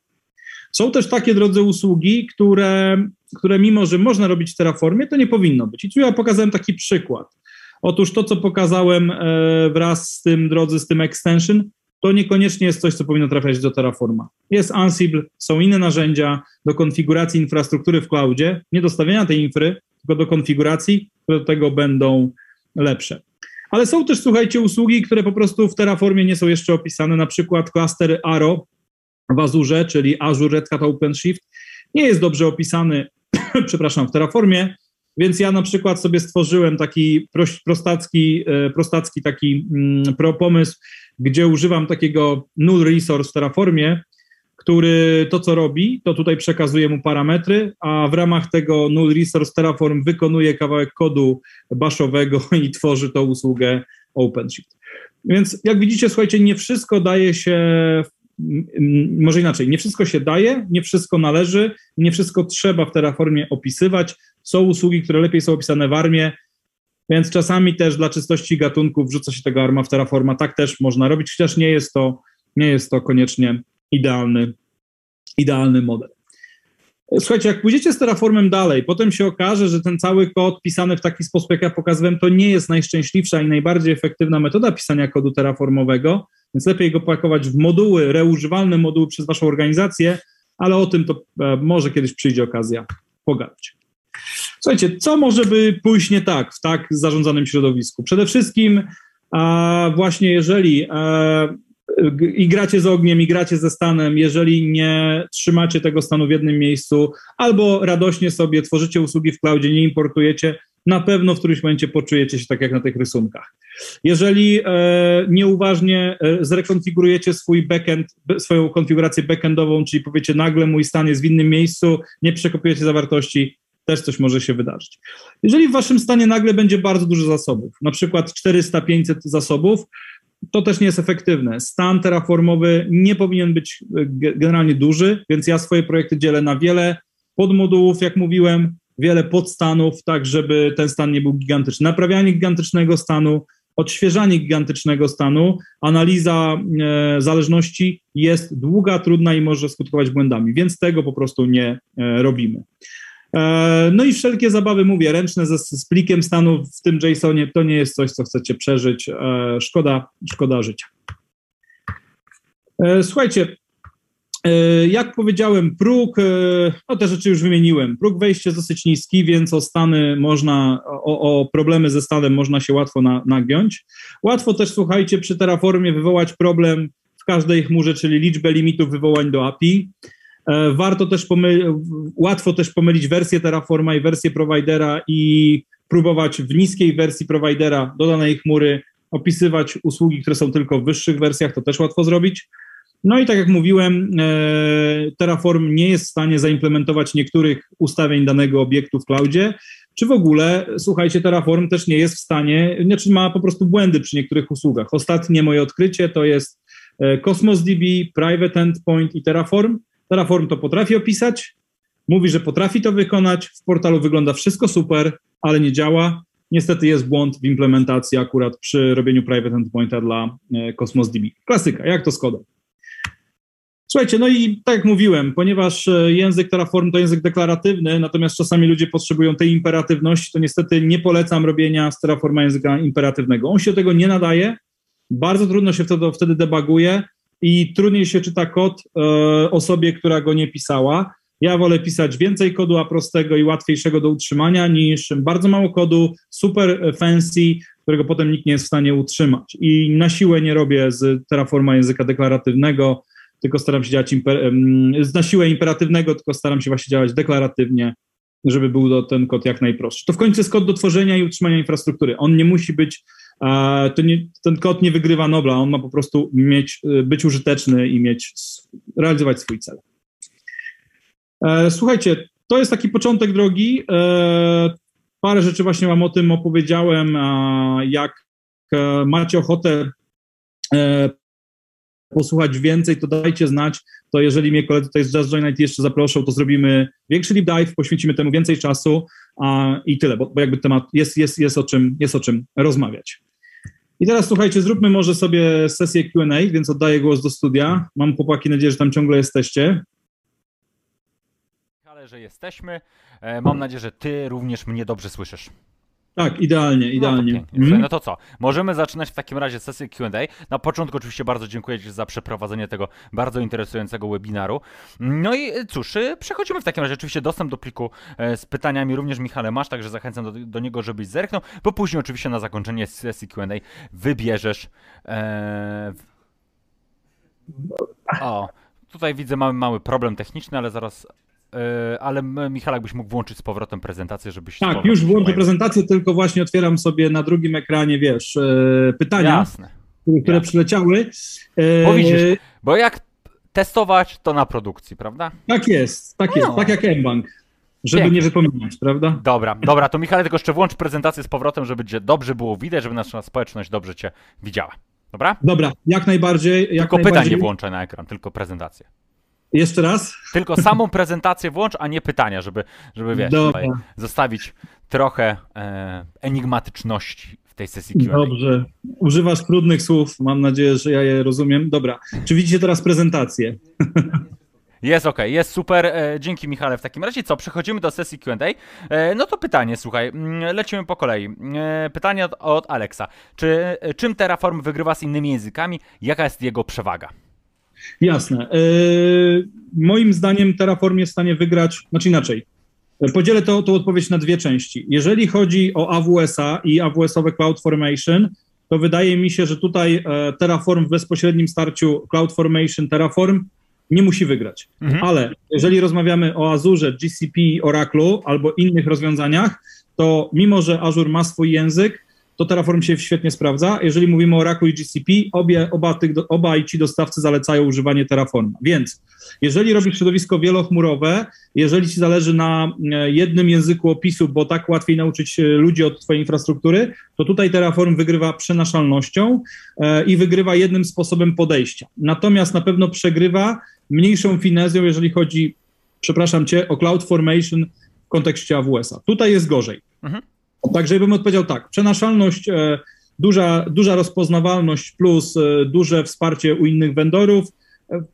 Są też takie, drodzy, usługi, które, które mimo, że można robić w Terraformie, to nie powinno być. I tu ja pokazałem taki przykład. Otóż to, co pokazałem e, wraz z tym, drodzy, z tym extension, to niekoniecznie jest coś, co powinno trafiać do Terraforma. Jest Ansible, są inne narzędzia do konfiguracji infrastruktury w cloudzie, nie do stawiania tej infry, tylko do konfiguracji, które do tego będą lepsze. Ale są też, słuchajcie, usługi, które po prostu w Terraformie nie są jeszcze opisane, na przykład cluster Arrow w Azure, czyli Azure Red Hat OpenShift, nie jest dobrze opisany, [CLEARS THROAT] przepraszam, w Terraformie, więc ja na przykład sobie stworzyłem taki prostacki, e, prostacki taki mm, pro pomysł, gdzie używam takiego null resource w Terraformie, który to, co robi, to tutaj przekazuje mu parametry, a w ramach tego null resource Terraform wykonuje kawałek kodu baszowego [LAUGHS] i tworzy tą usługę OpenShift. Więc jak widzicie, słuchajcie, nie wszystko daje się, może inaczej, nie wszystko się daje, nie wszystko należy, nie wszystko trzeba w Terraformie opisywać. Są usługi, które lepiej są opisane w armii, więc czasami też dla czystości gatunków wrzuca się tego arma w Terraforma. Tak też można robić, chociaż nie jest to, nie jest to koniecznie idealny, idealny model. Słuchajcie, jak pójdziecie z Terraformem dalej, potem się okaże, że ten cały kod pisany w taki sposób, jak ja pokazywałem, to nie jest najszczęśliwsza i najbardziej efektywna metoda pisania kodu terraformowego, więc lepiej go pakować w moduły, reużywalne moduły przez waszą organizację, ale o tym to e, może kiedyś przyjdzie okazja pogadać. Słuchajcie, co może by pójść nie tak w tak zarządzanym środowisku? Przede wszystkim a właśnie jeżeli a, i gracie z ogniem, i gracie ze stanem, jeżeli nie trzymacie tego stanu w jednym miejscu, albo radośnie sobie tworzycie usługi w cloudzie, nie importujecie, na pewno w którymś momencie poczujecie się tak jak na tych rysunkach. Jeżeli e, nieuważnie e, zrekonfigurujecie swój backend, swoją konfigurację backendową, czyli powiecie nagle mój stan jest w innym miejscu, nie przekopiujecie zawartości, też coś może się wydarzyć. Jeżeli w waszym stanie nagle będzie bardzo dużo zasobów, na przykład 400-500 zasobów, to też nie jest efektywne. Stan terraformowy nie powinien być e, generalnie duży, więc ja swoje projekty dzielę na wiele podmodułów, jak mówiłem, wiele podstanów, tak żeby ten stan nie był gigantyczny. Naprawianie gigantycznego stanu odświeżanie gigantycznego stanu, analiza e, zależności jest długa, trudna i może skutkować błędami, więc tego po prostu nie e, robimy. E, no i wszelkie zabawy, mówię, ręczne z, z plikiem stanu w tym JSONie, to nie jest coś, co chcecie przeżyć. E, szkoda, szkoda życia. E, słuchajcie, jak powiedziałem, próg, no te rzeczy już wymieniłem. Próg wejścia jest dosyć niski, więc o stany można, o, o problemy ze stanem można się łatwo na, nagiąć. Łatwo też, słuchajcie, przy Terraformie wywołać problem w każdej chmurze, czyli liczbę limitów wywołań do API. E, warto też pomylić, łatwo też pomylić wersję Terraforma i wersję providera i próbować w niskiej wersji providera do danej chmury opisywać usługi, które są tylko w wyższych wersjach, to też łatwo zrobić. No i tak jak mówiłem, e, Terraform nie jest w stanie zaimplementować niektórych ustawień danego obiektu w cloudzie, czy w ogóle, słuchajcie, Terraform też nie jest w stanie, znaczy ma po prostu błędy przy niektórych usługach. Ostatnie moje odkrycie to jest e, Cosmos DB, Private Endpoint i Terraform. Terraform to potrafi opisać, mówi, że potrafi to wykonać, w portalu wygląda wszystko super, ale nie działa. Niestety jest błąd w implementacji akurat przy robieniu Private Endpointa dla e, Cosmos DB. Klasyka, jak to z kodem. Słuchajcie, no i tak jak mówiłem, ponieważ e, język Terraform to język deklaratywny, natomiast czasami ludzie potrzebują tej imperatywności, to niestety nie polecam robienia z Terraforma języka imperatywnego. On się do tego nie nadaje, bardzo trudno się wtedy, wtedy debaguje i trudniej się czyta kod e, osobie, która go nie pisała. Ja wolę pisać więcej kodu a prostego i łatwiejszego do utrzymania niż bardzo mało kodu, super fancy, którego potem nikt nie jest w stanie utrzymać. I na siłę nie robię z Terraforma języka deklaratywnego, tylko staram się działać imper, na siłę imperatywnego, tylko staram się właśnie działać deklaratywnie, żeby był ten kod jak najprostszy. To w końcu jest kod do tworzenia i utrzymania infrastruktury. On nie musi być, to nie, ten kod nie wygrywa Nobla, on ma po prostu mieć, y, być użyteczny i mieć, realizować swój cel. E, słuchajcie, to jest taki początek drogi. E, parę rzeczy właśnie Wam o tym opowiedziałem. Jak e, macie ochotę posłuchać więcej, to dajcie znać. To jeżeli mnie koledzy tutaj z Just Join IT jeszcze zaproszą, to zrobimy większy deep dive, poświęcimy temu więcej czasu i tyle, bo, bo jakby temat jest, jest, jest, o czym, jest o czym rozmawiać. I teraz słuchajcie, zróbmy może sobie sesję Q&A, więc oddaję głos do studia. Mam chłopaki nadzieję, że tam ciągle jesteście.
Ale że jesteśmy. E, mam nadzieję, że ty również mnie dobrze słyszysz.
Tak, idealnie, idealnie.
No to, mm. no to co? Możemy zaczynać w takim razie sesję QA. Na początku oczywiście bardzo dziękuję Ci za przeprowadzenie tego bardzo interesującego webinaru. No i cóż, y, przechodzimy w takim razie oczywiście dostęp do pliku e, z pytaniami również Michale masz, także zachęcam do, do niego, żebyś zerknął, bo później oczywiście na zakończenie sesji QA wybierzesz. E... O, tutaj widzę mamy mały problem techniczny, ale zaraz ale Michał, jakbyś mógł włączyć z powrotem prezentację, żebyś...
Tak, już włączę prezentację, tylko właśnie otwieram sobie na drugim ekranie, wiesz, e, pytania, Jasne. które Jasne. przyleciały.
E, bo widzisz, bo jak testować, to na produkcji, prawda?
Tak jest, tak no. jest, tak jak mBank. Żeby Pięknie. nie wypominać, prawda?
Dobra, dobra, to Michał, tylko jeszcze włącz prezentację z powrotem, żeby cię dobrze było widać, żeby nasza społeczność dobrze cię widziała. Dobra?
Dobra, jak najbardziej. Jak
tylko
najbardziej...
pytań nie włączę na ekran, tylko prezentację.
Jeszcze raz?
Tylko samą prezentację włącz, a nie pytania, żeby, żeby wiesz, zostawić trochę e, enigmatyczności w tej sesji Q&A.
Dobrze. Używasz trudnych słów, mam nadzieję, że ja je rozumiem. Dobra. Czy widzicie teraz prezentację? [LAUGHS]
Jest ok, jest super. E, dzięki Michale. W takim razie co? Przechodzimy do sesji QA. E, no to pytanie, słuchaj, mm, lecimy po kolei. E, pytanie od, od Alexa. Czy, czym Terraform wygrywa z innymi językami? Jaka jest jego przewaga?
Jasne. E, moim zdaniem Terraform jest w stanie wygrać, znaczy inaczej. Podzielę to, tą odpowiedź na dwie części. Jeżeli chodzi o AWS-a i AWS-owe CloudFormation, to wydaje mi się, że tutaj e, Terraform w bezpośrednim starciu CloudFormation Terraform nie musi wygrać. Mhm. Ale jeżeli rozmawiamy o Azure, GCP, Oracle albo innych rozwiązaniach, to mimo, że Azure ma swój język, to Terraform się świetnie sprawdza. Jeżeli mówimy o Oracle i GCP, obie, oba, tych, ci dostawcy zalecają używanie Terraforma. Więc jeżeli robisz środowisko wielochmurowe, jeżeli ci zależy na e, jednym języku opisu, bo tak łatwiej nauczyć ludzi od twojej infrastruktury, to tutaj Terraform wygrywa przenaszalnością e, i wygrywa jednym sposobem podejścia. Natomiast na pewno przegrywa mniejszą finezją, jeżeli chodzi, przepraszam cię, o CloudFormation w kontekście AWS-a. Tutaj jest gorzej. Mhm. Także bym odpowiedział tak, przenaszalność e, duża, duża rozpoznawalność plus duże wsparcie u innych vendorów,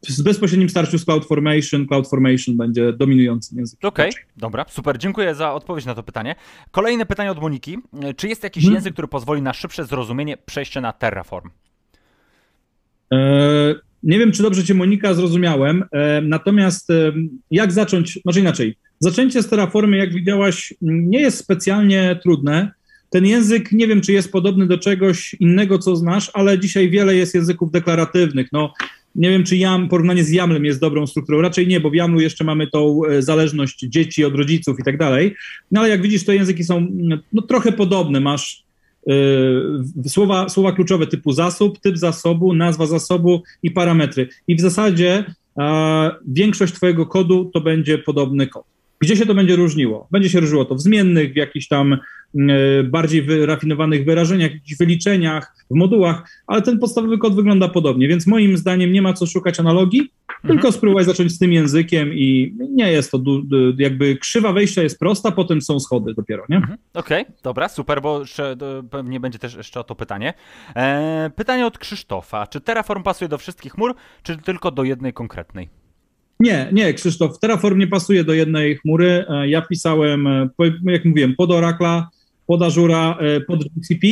w bezpośrednim starciu z CloudFormation, CloudFormation będzie dominującym językiem.
Okej, okay, dobra, super, dziękuję za odpowiedź na to pytanie. Kolejne pytanie od Moniki. Czy jest jakiś hmm. język, który pozwoli na szybsze zrozumienie przejścia na Terraform?
E, nie wiem, czy dobrze Cię, Monika, zrozumiałem. E, natomiast e, jak zacząć, może inaczej. Zaczęcie z Terraformy, jak widziałaś, nie jest specjalnie trudne. Ten język, nie wiem, czy jest podobny do czegoś innego, co znasz, ale dzisiaj wiele jest języków deklaratywnych. No, nie wiem, czy jam, porównanie z YAMLem jest dobrą strukturą. Raczej nie, bo w YAMLu jeszcze mamy tą zależność dzieci od rodziców i tak dalej. No ale jak widzisz, te języki są no, trochę podobne. Masz Y, słowa, słowa kluczowe typu zasób, typ zasobu, nazwa zasobu i parametry. I w zasadzie większość Twojego kodu to będzie podobny kod. Gdzie się to będzie różniło? Będzie się różniło to w zmiennych, w jakichś tam E, bardziej wyrafinowanych wyrażeniach, jakichś wyliczeniach, w modułach, ale ten podstawowy kod wygląda podobnie, więc moim zdaniem nie ma co szukać analogii, mhm. tylko spróbować zacząć z tym językiem i nie jest to jakby krzywa wejścia jest prosta, potem są schody dopiero, nie? Mhm.
Okej, okay, dobra, super, bo jeszcze, pewnie będzie też jeszcze o to pytanie. E, pytanie od Krzysztofa. Czy Terraform pasuje do wszystkich chmur, czy tylko do jednej konkretnej?
Nie, nie, Krzysztof, Terraform nie pasuje do jednej chmury. E, ja pisałem, jak mówiłem, pod Oracla, pod Azura, e, pod GCP.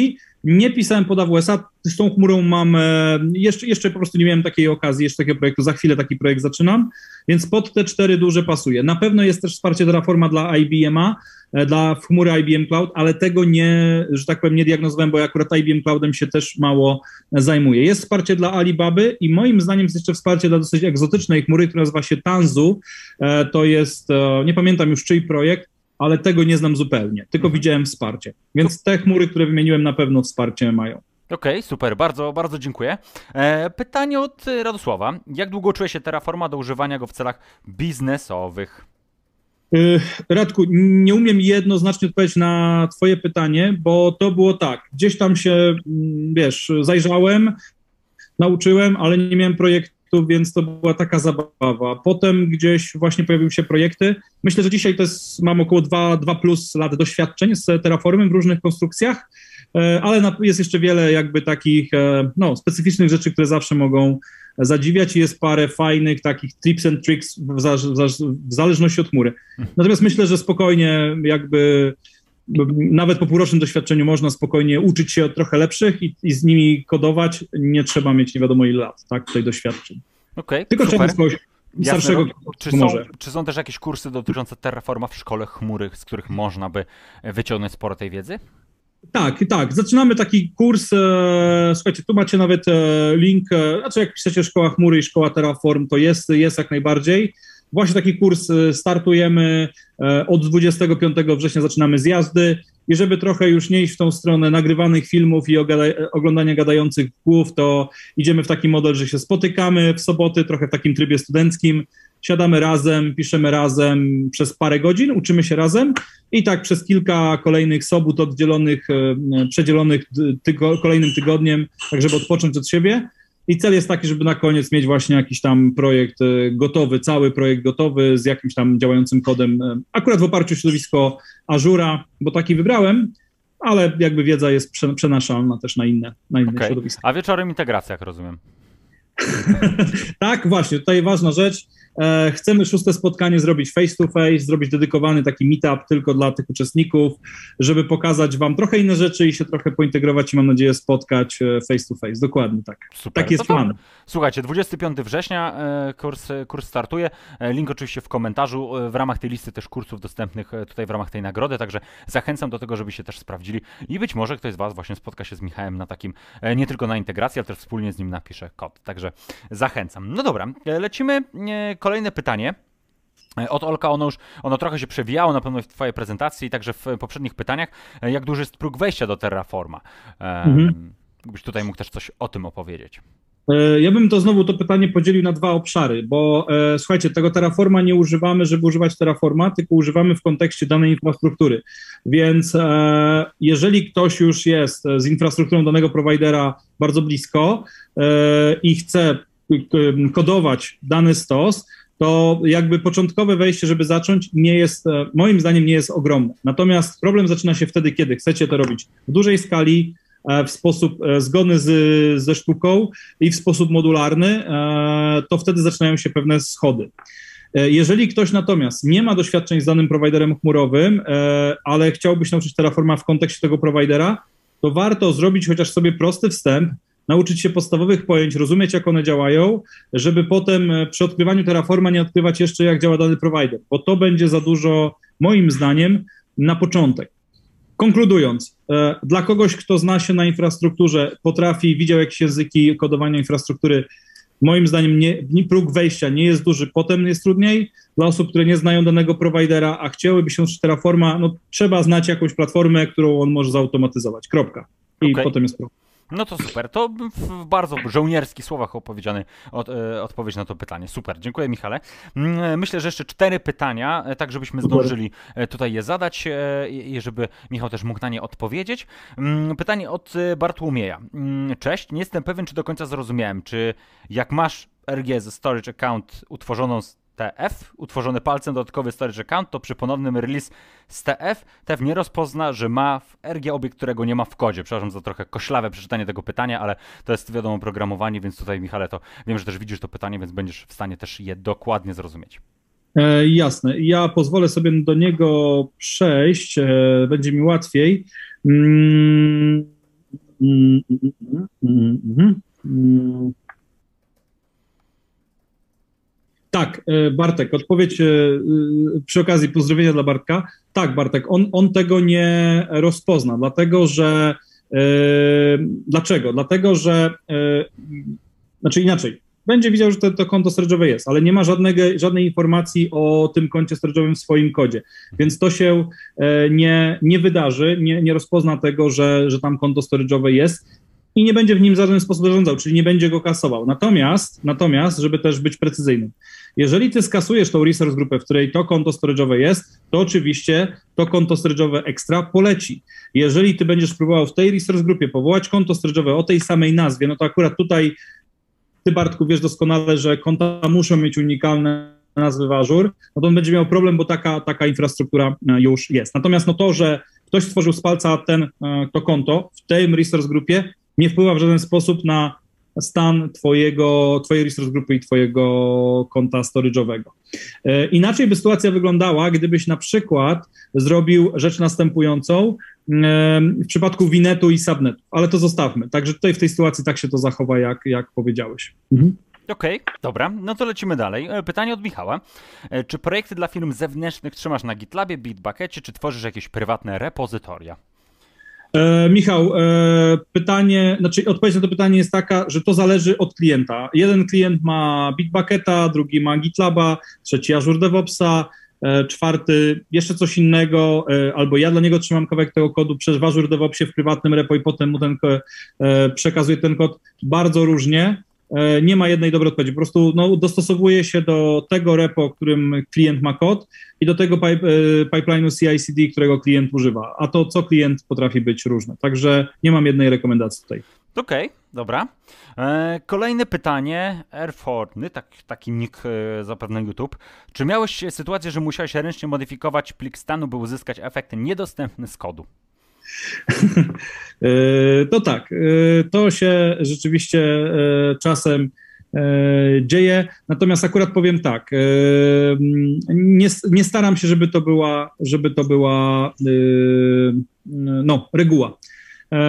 Nie pisałem pod AWS-a, z tą chmurą mam, e, jeszcze, jeszcze po prostu nie miałem takiej okazji, jeszcze takiego projektu, za chwilę taki projekt zaczynam, więc pod te cztery duże pasuje. Na pewno jest też wsparcie Terraforma dla IBM-a, e, dla chmury IBM Cloud, ale tego nie, że tak powiem, nie diagnozowałem, bo ja akurat IBM Cloudem się też mało zajmuję. Jest wsparcie dla Alibaby i moim zdaniem jest jeszcze wsparcie dla dosyć egzotycznej chmury, która nazywa się Tanzu. To jest, nie pamiętam już czyj projekt, ale tego nie znam zupełnie, tylko mhm. widziałem wsparcie. Więc te chmury, które wymieniłem, na pewno wsparcie mają.
Okej, okay, super, bardzo, bardzo dziękuję. E, pytanie od Radosława. Jak długo czuje się Terraforma do używania go w celach biznesowych?
Y, Radku, nie umiem jednoznacznie odpowiedzieć na Twoje pytanie, bo to było tak. Gdzieś tam się, mm, wiesz, zajrzałem, nauczyłem, ale nie miałem projektu więc to była taka zabawa. Potem gdzieś właśnie pojawiły się projekty. Myślę, że dzisiaj to jest, mam około 2, 2 plus lat doświadczeń z Terraformem w różnych konstrukcjach, e, ale jest jeszcze wiele jakby takich e, no, specyficznych rzeczy, które zawsze mogą zadziwiać i jest parę fajnych takich tips and tricks w, za, w zależności od chmury. Mhm. Natomiast myślę, że spokojnie jakby nawet po półrocznym doświadczeniu można spokojnie uczyć się od trochę lepszych i, i z nimi kodować. Nie trzeba mieć nie wiadomo ile lat, tak, tutaj doświadczeń.
Okay,
Tylko
super.
trzeba kogoś starszego
czy są, czy są też jakieś kursy dotyczące Terraforma w szkole chmury, z których można by wyciągnąć sporo tej wiedzy?
Tak, tak. Zaczynamy taki kurs. E, słuchajcie, tu macie nawet e, link. E, znaczy, jak piszecie Szkoła Chmury i Szkoła Terraform, to jest, jest jak najbardziej. Właśnie taki kurs e, startujemy e, od 25 września, zaczynamy zjazdy i żeby trochę już nie iść w tą stronę nagrywanych filmów i oglądania gadających głów, to idziemy w taki model, że się spotykamy w soboty, trochę w takim trybie studenckim, siadamy razem, piszemy razem przez parę godzin, uczymy się razem. I tak przez kilka kolejnych sobot oddzielonych, e, przedzielonych tygo, kolejnym tygodniem, tak żeby odpocząć od siebie i cel jest taki, żeby na koniec mieć właśnie jakiś tam projekt e, gotowy, cały projekt gotowy z jakimś tam działającym kodem, e, akurat w oparciu o środowisko Azura, bo taki wybrałem, ale jakby wiedza jest przenaszalna też na inne, na inne okay. środowiska.
A wieczorem integracja, jak rozumiem. [LAUGHS]
tak, właśnie, tutaj ważna rzecz. E, chcemy szóste spotkanie zrobić face to face, zrobić dedykowany taki meetup tylko dla tych uczestników, żeby pokazać wam trochę inne rzeczy i się trochę pointegrować i mam nadzieję spotkać e, face to face. Dokładnie tak. Super. Tak jest to plan.
Słuchajcie, 25 września e, kurs, kurs startuje. Link oczywiście w komentarzu. W ramach tej listy też kursów dostępnych tutaj w ramach tej nagrody, także zachęcam do tego, żebyście też sprawdzili i być może ktoś z Was właśnie spotka się z Michałem na takim, nie tylko na integracji, ale też wspólnie z nim napisze kod. Także zachęcam. No dobra, lecimy kolejne pytanie. E, od Olka ono już ono trochę się przewijało na pewno w Twojej prezentacji, także w poprzednich pytaniach. E, jak duży jest próg wejścia do Terraforma? Mhm. Gdybyś tutaj mógł też coś o tym opowiedzieć.
E, ja bym to znowu to pytanie podzielił na dwa obszary, bo e, słuchajcie, tego Terraforma nie używamy, żeby używać Terraforma, tylko używamy w kontekście danej infrastruktury. Więc e, jeżeli ktoś już jest z infrastrukturą danego prowajdera bardzo blisko e, i chce kodować dany stos, to jakby początkowe wejście, żeby zacząć, nie jest, e, moim zdaniem, nie jest ogromne. Natomiast problem zaczyna się wtedy, kiedy chcecie to robić w dużej skali, w sposób zgodny z, ze sztuką i w sposób modularny, to wtedy zaczynają się pewne schody. Jeżeli ktoś natomiast nie ma doświadczeń z danym prowajderem chmurowym, ale chciałby się nauczyć Terraforma w kontekście tego prowajdera, to warto zrobić chociaż sobie prosty wstęp, nauczyć się podstawowych pojęć, rozumieć, jak one działają, żeby potem e, przy odkrywaniu Terraforma nie odkrywać jeszcze, jak działa dany provider, bo to będzie za dużo, moim zdaniem, na początek. Konkludując, e, dla kogoś, kto zna się na infrastrukturze, potrafi, widział jakieś języki kodowania infrastruktury, moim zdaniem nie, próg wejścia nie jest duży, potem jest trudniej. Dla osób, które nie znają danego providera, a chciałyby się uczyć Terraforma, no trzeba znać jakąś platformę, którą on może zautomatyzować. Kropka. I okay. potem jest problem.
No to super. To w bardzo żołnierskich słowach opowiedziany od, e, odpowiedź na to pytanie. Super, dziękuję Michale. Mm, myślę, że jeszcze cztery pytania, e, tak żebyśmy zdążyli e, tutaj je zadać i żeby Michał też mógł na nie odpowiedzieć. Mm, pytanie od Bartłomieja. Mm, cześć, nie jestem pewien, czy do końca zrozumiałem, czy jak masz RG ze Storage Account utworzoną TF, utworzony palcem dodatkowy storage account, to przy ponownym release z TF, TF nie rozpozna, że ma w RG obiekt, którego nie ma w kodzie. Przepraszam za trochę koślawe przeczytanie tego pytania, ale to jest wiadomo programowanie, więc tutaj Michale, to wiem, że też widzisz to pytanie, więc będziesz w stanie też je dokładnie zrozumieć.
E, jasne. Ja pozwolę sobie do niego przejść, e, będzie mi łatwiej. Mm, mm, mm, tak, e, Bartek, odpowiedź e, e, przy okazji pozdrowienia dla Bartka. Tak, Bartek, on, on tego nie rozpozna, dlatego że. dlaczego? Dlatego, że. znaczy inaczej. Będzie widział, że to, to konto storage'owe jest, ale nie ma żadnego, żadnej informacji o tym koncie storage'owym w swoim kodzie. Więc to się nie, nie wydarzy, nie, nie rozpozna tego, że, że tam konto storage'owe jest i nie będzie w nim w żaden sposób zarządzał, czyli nie będzie go kasował. Natomiast, natomiast, żeby też być precyzyjnym, jeżeli ty skasujesz tą resource grupę, w której to konto storage'owe jest, to oczywiście to konto storage'owe ekstra poleci. Jeżeli ty będziesz próbował w tej resource grupie powołać konto storage'owe o tej samej nazwie, no to akurat tutaj ty Bartku wiesz doskonale, że konta muszą mieć unikalne nazwy w Azure, no to on będzie miał problem, bo taka, taka infrastruktura e, już jest. Natomiast no to, że ktoś stworzył z palca ten, e, to konto w tej resource grupie, nie wpływa w żaden sposób na stan twojego, twojej resource grupy i twojego konta storage'owego. E, inaczej by sytuacja wyglądała, gdybyś na przykład zrobił rzecz następującą e, w przypadku Winetu i Subnetu, ale to zostawmy. Także tutaj w tej sytuacji tak się to zachowa, jak, jak powiedziałeś. Mhm.
Okej, okay, dobra, no to lecimy dalej. E, pytanie od Michała. Czy projekty dla firm zewnętrznych trzymasz na GitLabie, Bitbuckecie, czy tworzysz jakieś prywatne repozytoria?
E, Michał, e, pytanie, znaczy odpowiedź na to pytanie jest taka, że to zależy od klienta. Jeden klient ma Bitbucketa, drugi ma GitLaba, trzeci Azure DevOpsa, e, czwarty jeszcze coś innego, e, albo ja dla niego trzymam kawałek tego kodu przez Azure DevOpsie w prywatnym repo i potem mu ten, e, przekazuję ten kod bardzo różnie. E, nie ma jednej dobrej odpowiedzi. Po prostu no, dostosowuje się do tego repo, którym klient ma kod i do tego pipe, e, pipeline'u CI/CD, którego klient używa. A to, co klient potrafi być różne. Także nie mam jednej rekomendacji tutaj.
Okej, okay, dobra. E, kolejne pytanie. Airfortny, tak, taki nick zapewne YouTube. Czy miałeś sytuację, że musiałeś ręcznie modyfikować plik stanu, by uzyskać efekt niedostępny z kodu? [LAUGHS]
E, to tak, e, to się rzeczywiście e, czasem dzieje. Natomiast akurat powiem tak, nie, nie, staram się, żeby to była, żeby to była no, reguła.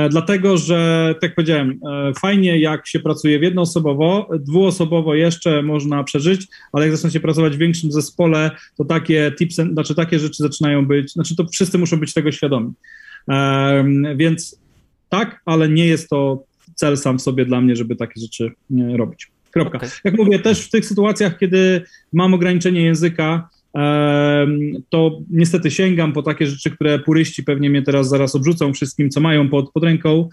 Dlatego, że tak powiedziałem, fajnie jak się pracuje w jednoosobowo, dwuosobowo jeszcze można przeżyć, ale jak zaczyna się pracować w większym zespole, to takie tipsy, znaczy takie rzeczy zaczynają być, znaczy to wszyscy muszą być tego świadomi. Więc tak, ale nie jest to cel sam w sobie dla mnie, żeby takie rzeczy robić. Kropka. Okay. Jak mówię, też w tych sytuacjach, kiedy mam ograniczenie języka, to niestety sięgam po takie rzeczy, które puryści pewnie mnie teraz zaraz obrzucą wszystkim, co mają pod, pod ręką.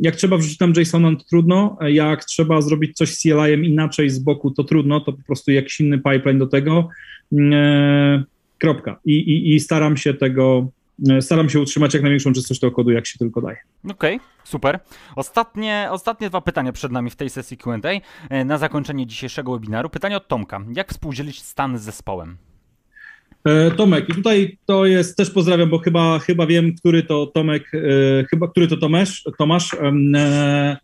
Jak trzeba wrzucić tam JSON, to trudno. Jak trzeba zrobić coś z CLI-em inaczej z boku, to trudno. To po prostu jakiś inny pipeline do tego. Kropka. I, i, i staram się tego E, staram się utrzymać jak największą czystość tego kodu, jak się tylko daje.
Okej, okay, super. Ostatnie, ostatnie dwa pytania przed nami w tej sesji Q&A. E, na zakończenie dzisiejszego webinaru. Pytanie od Tomka. Jak współdzielić stan z zespołem?
E, Tomek, i tutaj to jest, też pozdrawiam, bo chyba, chyba wiem, który to Tomek, e, chyba, który to Tomasz, Tomasz. E,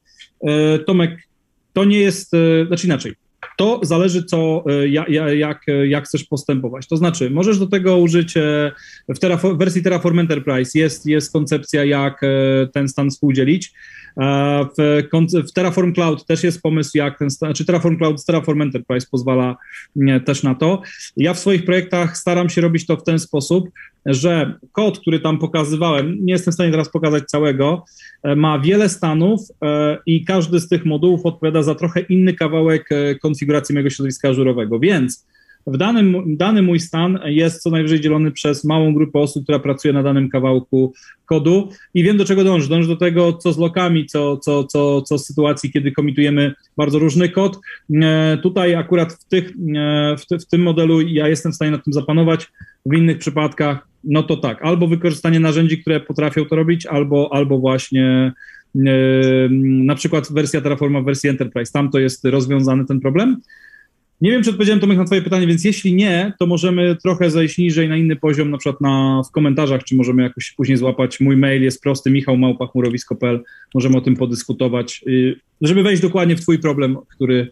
e, Tomek, to nie jest, e, znaczy inaczej, to zależy, co, e, ja, ja, jak, jak chcesz postępować. To znaczy, możesz do tego użyć e, w wersji Terraform Enterprise jest, jest koncepcja, jak e, ten stan współdzielić. E, W, w Terraform Cloud też jest pomysł, jak ten czy Terraform Cloud z Terraform Enterprise pozwala nie, też na to. Ja w swoich projektach staram się robić to w ten sposób, że kod, który tam pokazywałem, nie jestem w stanie teraz pokazać całego, e, ma wiele stanów e, i każdy z tych modułów odpowiada za trochę inny kawałek e, konfiguracji mojego środowiska ażurowego, więc w danym, dany mój stan jest co najwyżej dzielony przez małą grupę osób, która pracuje na danym kawałku kodu i wiem do czego dążę. Dążę do tego, co z lokami, co, co, co, co z sytuacji, kiedy komitujemy bardzo różny kod. Tutaj akurat w, tych, w, w tym modelu ja jestem w stanie nad tym zapanować, w innych przypadkach no to tak, albo wykorzystanie narzędzi, które potrafią to robić, albo, albo właśnie e, na przykład wersja Terraforma w wersji Enterprise. Tam to jest rozwiązany ten problem. Nie wiem, czy odpowiedziałem Tomek na twoje pytanie, więc jeśli nie, to możemy trochę zejść niżej na inny poziom, na przykład na, w komentarzach, czy możemy jakoś później złapać. Mój mail jest prosty, michałmałpa.chmurowisko.pl. Możemy o tym podyskutować, y, żeby wejść dokładnie w twój problem, który,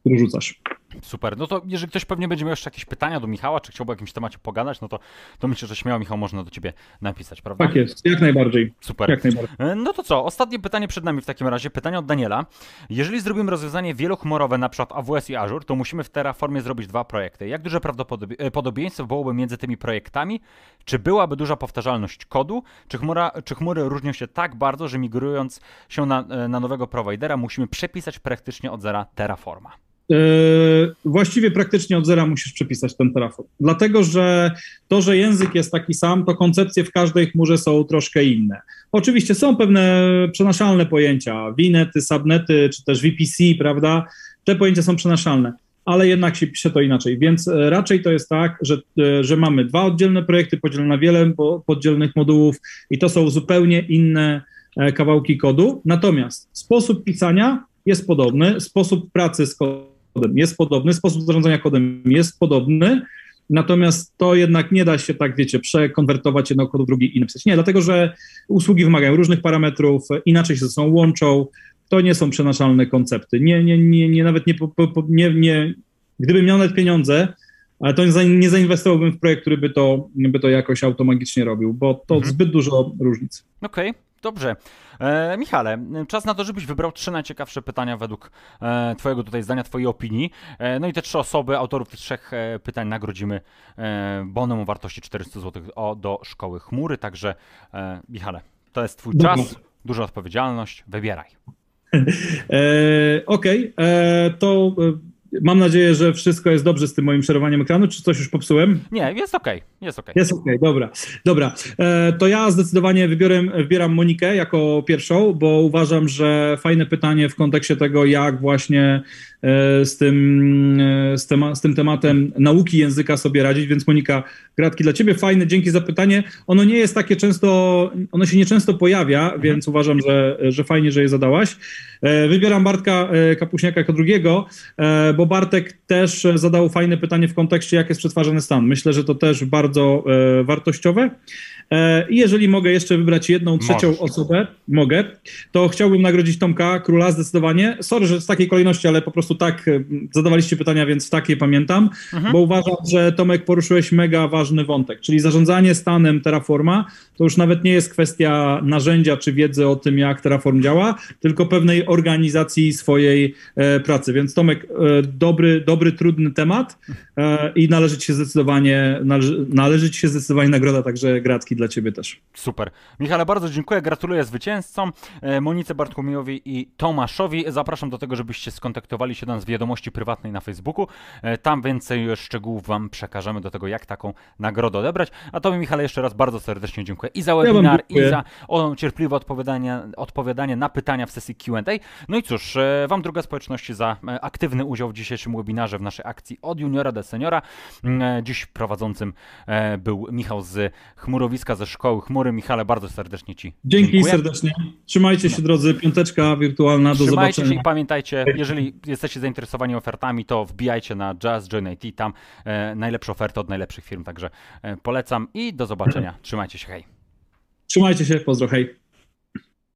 który rzucasz.
Super. No to jeżeli ktoś pewnie będzie miał jeszcze jakieś pytania do Michała, czy chciałby o jakimś temacie pogadać, no to, to myślę, że śmiało Michał można do ciebie napisać, prawda?
Tak jest, jak najbardziej.
Super.
Jak najbardziej.
E, No to co, ostatnie pytanie przed nami w takim razie, pytanie od Daniela. Jeżeli zrobimy rozwiązanie wielochmurowe, na przykład AWS i Azure, to musimy w Terraformie zrobić dwa projekty. Jak duże prawdopodobie- e, byłoby między tymi projektami? Czy byłaby duża powtarzalność kodu? Czy, chmura, czy chmury różnią się tak bardzo, że migrując się na, e, na nowego prowajdera musimy przepisać praktycznie od zera Terraforma?
Yy, właściwie praktycznie od zera musisz przepisać ten Terraform. Dlatego, że to, że język jest taki sam, to koncepcje w każdej chmurze są troszkę inne. Oczywiście są pewne przenaszalne pojęcia, winety, subnety, czy też VPC, prawda? Te pojęcia są przenaszalne, ale jednak się pisze to inaczej. Więc e, raczej to jest tak, że, e, że mamy dwa oddzielne projekty podzielone na wiele po- podzielnych modułów i to są zupełnie inne e, kawałki kodu. Natomiast sposób pisania jest podobny, sposób pracy z kodem jest podobny, sposób zarządzania kodem jest podobny, natomiast to jednak nie da się tak, wiecie, przekonwertować jednego kodu w drugi i napisać. Nie, dlatego że usługi wymagają różnych parametrów, inaczej się ze sobą łączą, to nie są przenaszalne koncepty. Nie, nie, nie, nie nawet nie, nie, nie, gdybym miał nawet pieniądze, ale to nie za- nie zainwestowałbym w projekt, który by to, by to jakoś automagicznie robił, bo to
Mhm.
zbyt dużo różnic.
Okej, dobrze. E, Michale, czas na to, żebyś wybrał trzy najciekawsze pytania według e, Twojego tutaj zdania, Twojej opinii. E, no i te trzy osoby, autorów tych trzech e, pytań nagrodzimy e, bonem o wartości 400 zł o, do Szkoły Chmury. Także e, Michale, to jest Twój
Dobra.
czas, duża odpowiedzialność, wybieraj. [LAUGHS]
Okej, e, to mam nadzieję, że wszystko jest dobrze z tym moim szerowaniem ekranu, czy coś już popsułem?
Nie, jest okej, jest okej.
Jest okej, dobra. Dobra, e, to ja zdecydowanie wybieram, wybieram Monikę jako pierwszą, bo uważam, że fajne pytanie w kontekście tego, jak właśnie e, z tym, e, z, tema, z tym tematem nauki języka sobie radzić, więc Monika, gratki dla ciebie, fajne, dzięki za pytanie. Ono nie jest takie często, ono się nieczęsto pojawia, więc uważam, że, że fajnie, że je zadałaś. E, Wybieram Bartka e, Kapuśniaka jako drugiego, e, Bartek też e, zadał fajne pytanie w kontekście, jak jest przetwarzany stan. Myślę, że to też bardzo e, wartościowe. E, I jeżeli mogę jeszcze wybrać jedną trzecią
Możesz.
osobę, mogę, to chciałbym nagrodzić Tomka Króla zdecydowanie. Sorry, że z takiej kolejności, ale po prostu tak e, zadawaliście pytania, więc takie pamiętam,
Mhm.
bo uważam, że Tomek poruszyłeś mega ważny wątek, czyli zarządzanie stanem Terraforma to już nawet nie jest kwestia narzędzia czy wiedzy o tym, jak Terraform działa, tylko pewnej organizacji swojej e, pracy. Więc Tomek, e, dobry, dobry, trudny temat e, i należy ci się zdecydowanie, należy, należy ci się zdecydowanie nagroda, także gratki dla ciebie też.
Super. Michale, bardzo dziękuję, gratuluję zwycięzcom, e, Monice Bartłomiejowi i Tomaszowi. Zapraszam do tego, żebyście skontaktowali się nas w wiadomości prywatnej na Facebooku. E, Tam więcej szczegółów Wam przekażemy do tego, jak taką nagrodę odebrać. A Tobie, Michale, jeszcze raz bardzo serdecznie dziękuję i za webinar, i
dziękuję.
za o, cierpliwe odpowiadanie, odpowiadanie na pytania w sesji Q&A. No i cóż, e, Wam druga społeczności za aktywny udział w dzisiejszym webinarze w naszej akcji od juniora do seniora. E, Dziś prowadzącym był Michał z chmurowiska ze szkoły Chmury. Michale, bardzo serdecznie Ci
Dzięki
dziękuję.
serdecznie. Trzymajcie się drodzy, piąteczka wirtualna, do
Trzymajcie się
zobaczenia.
i pamiętajcie, jeżeli jesteście zainteresowani ofertami, to wbijajcie na Jazz Join IT, tam e, najlepsze oferty od najlepszych firm, także e, polecam i do zobaczenia. [CLEARS THROAT] Trzymajcie się, hej.
Trzymajcie się, pozdro, hej.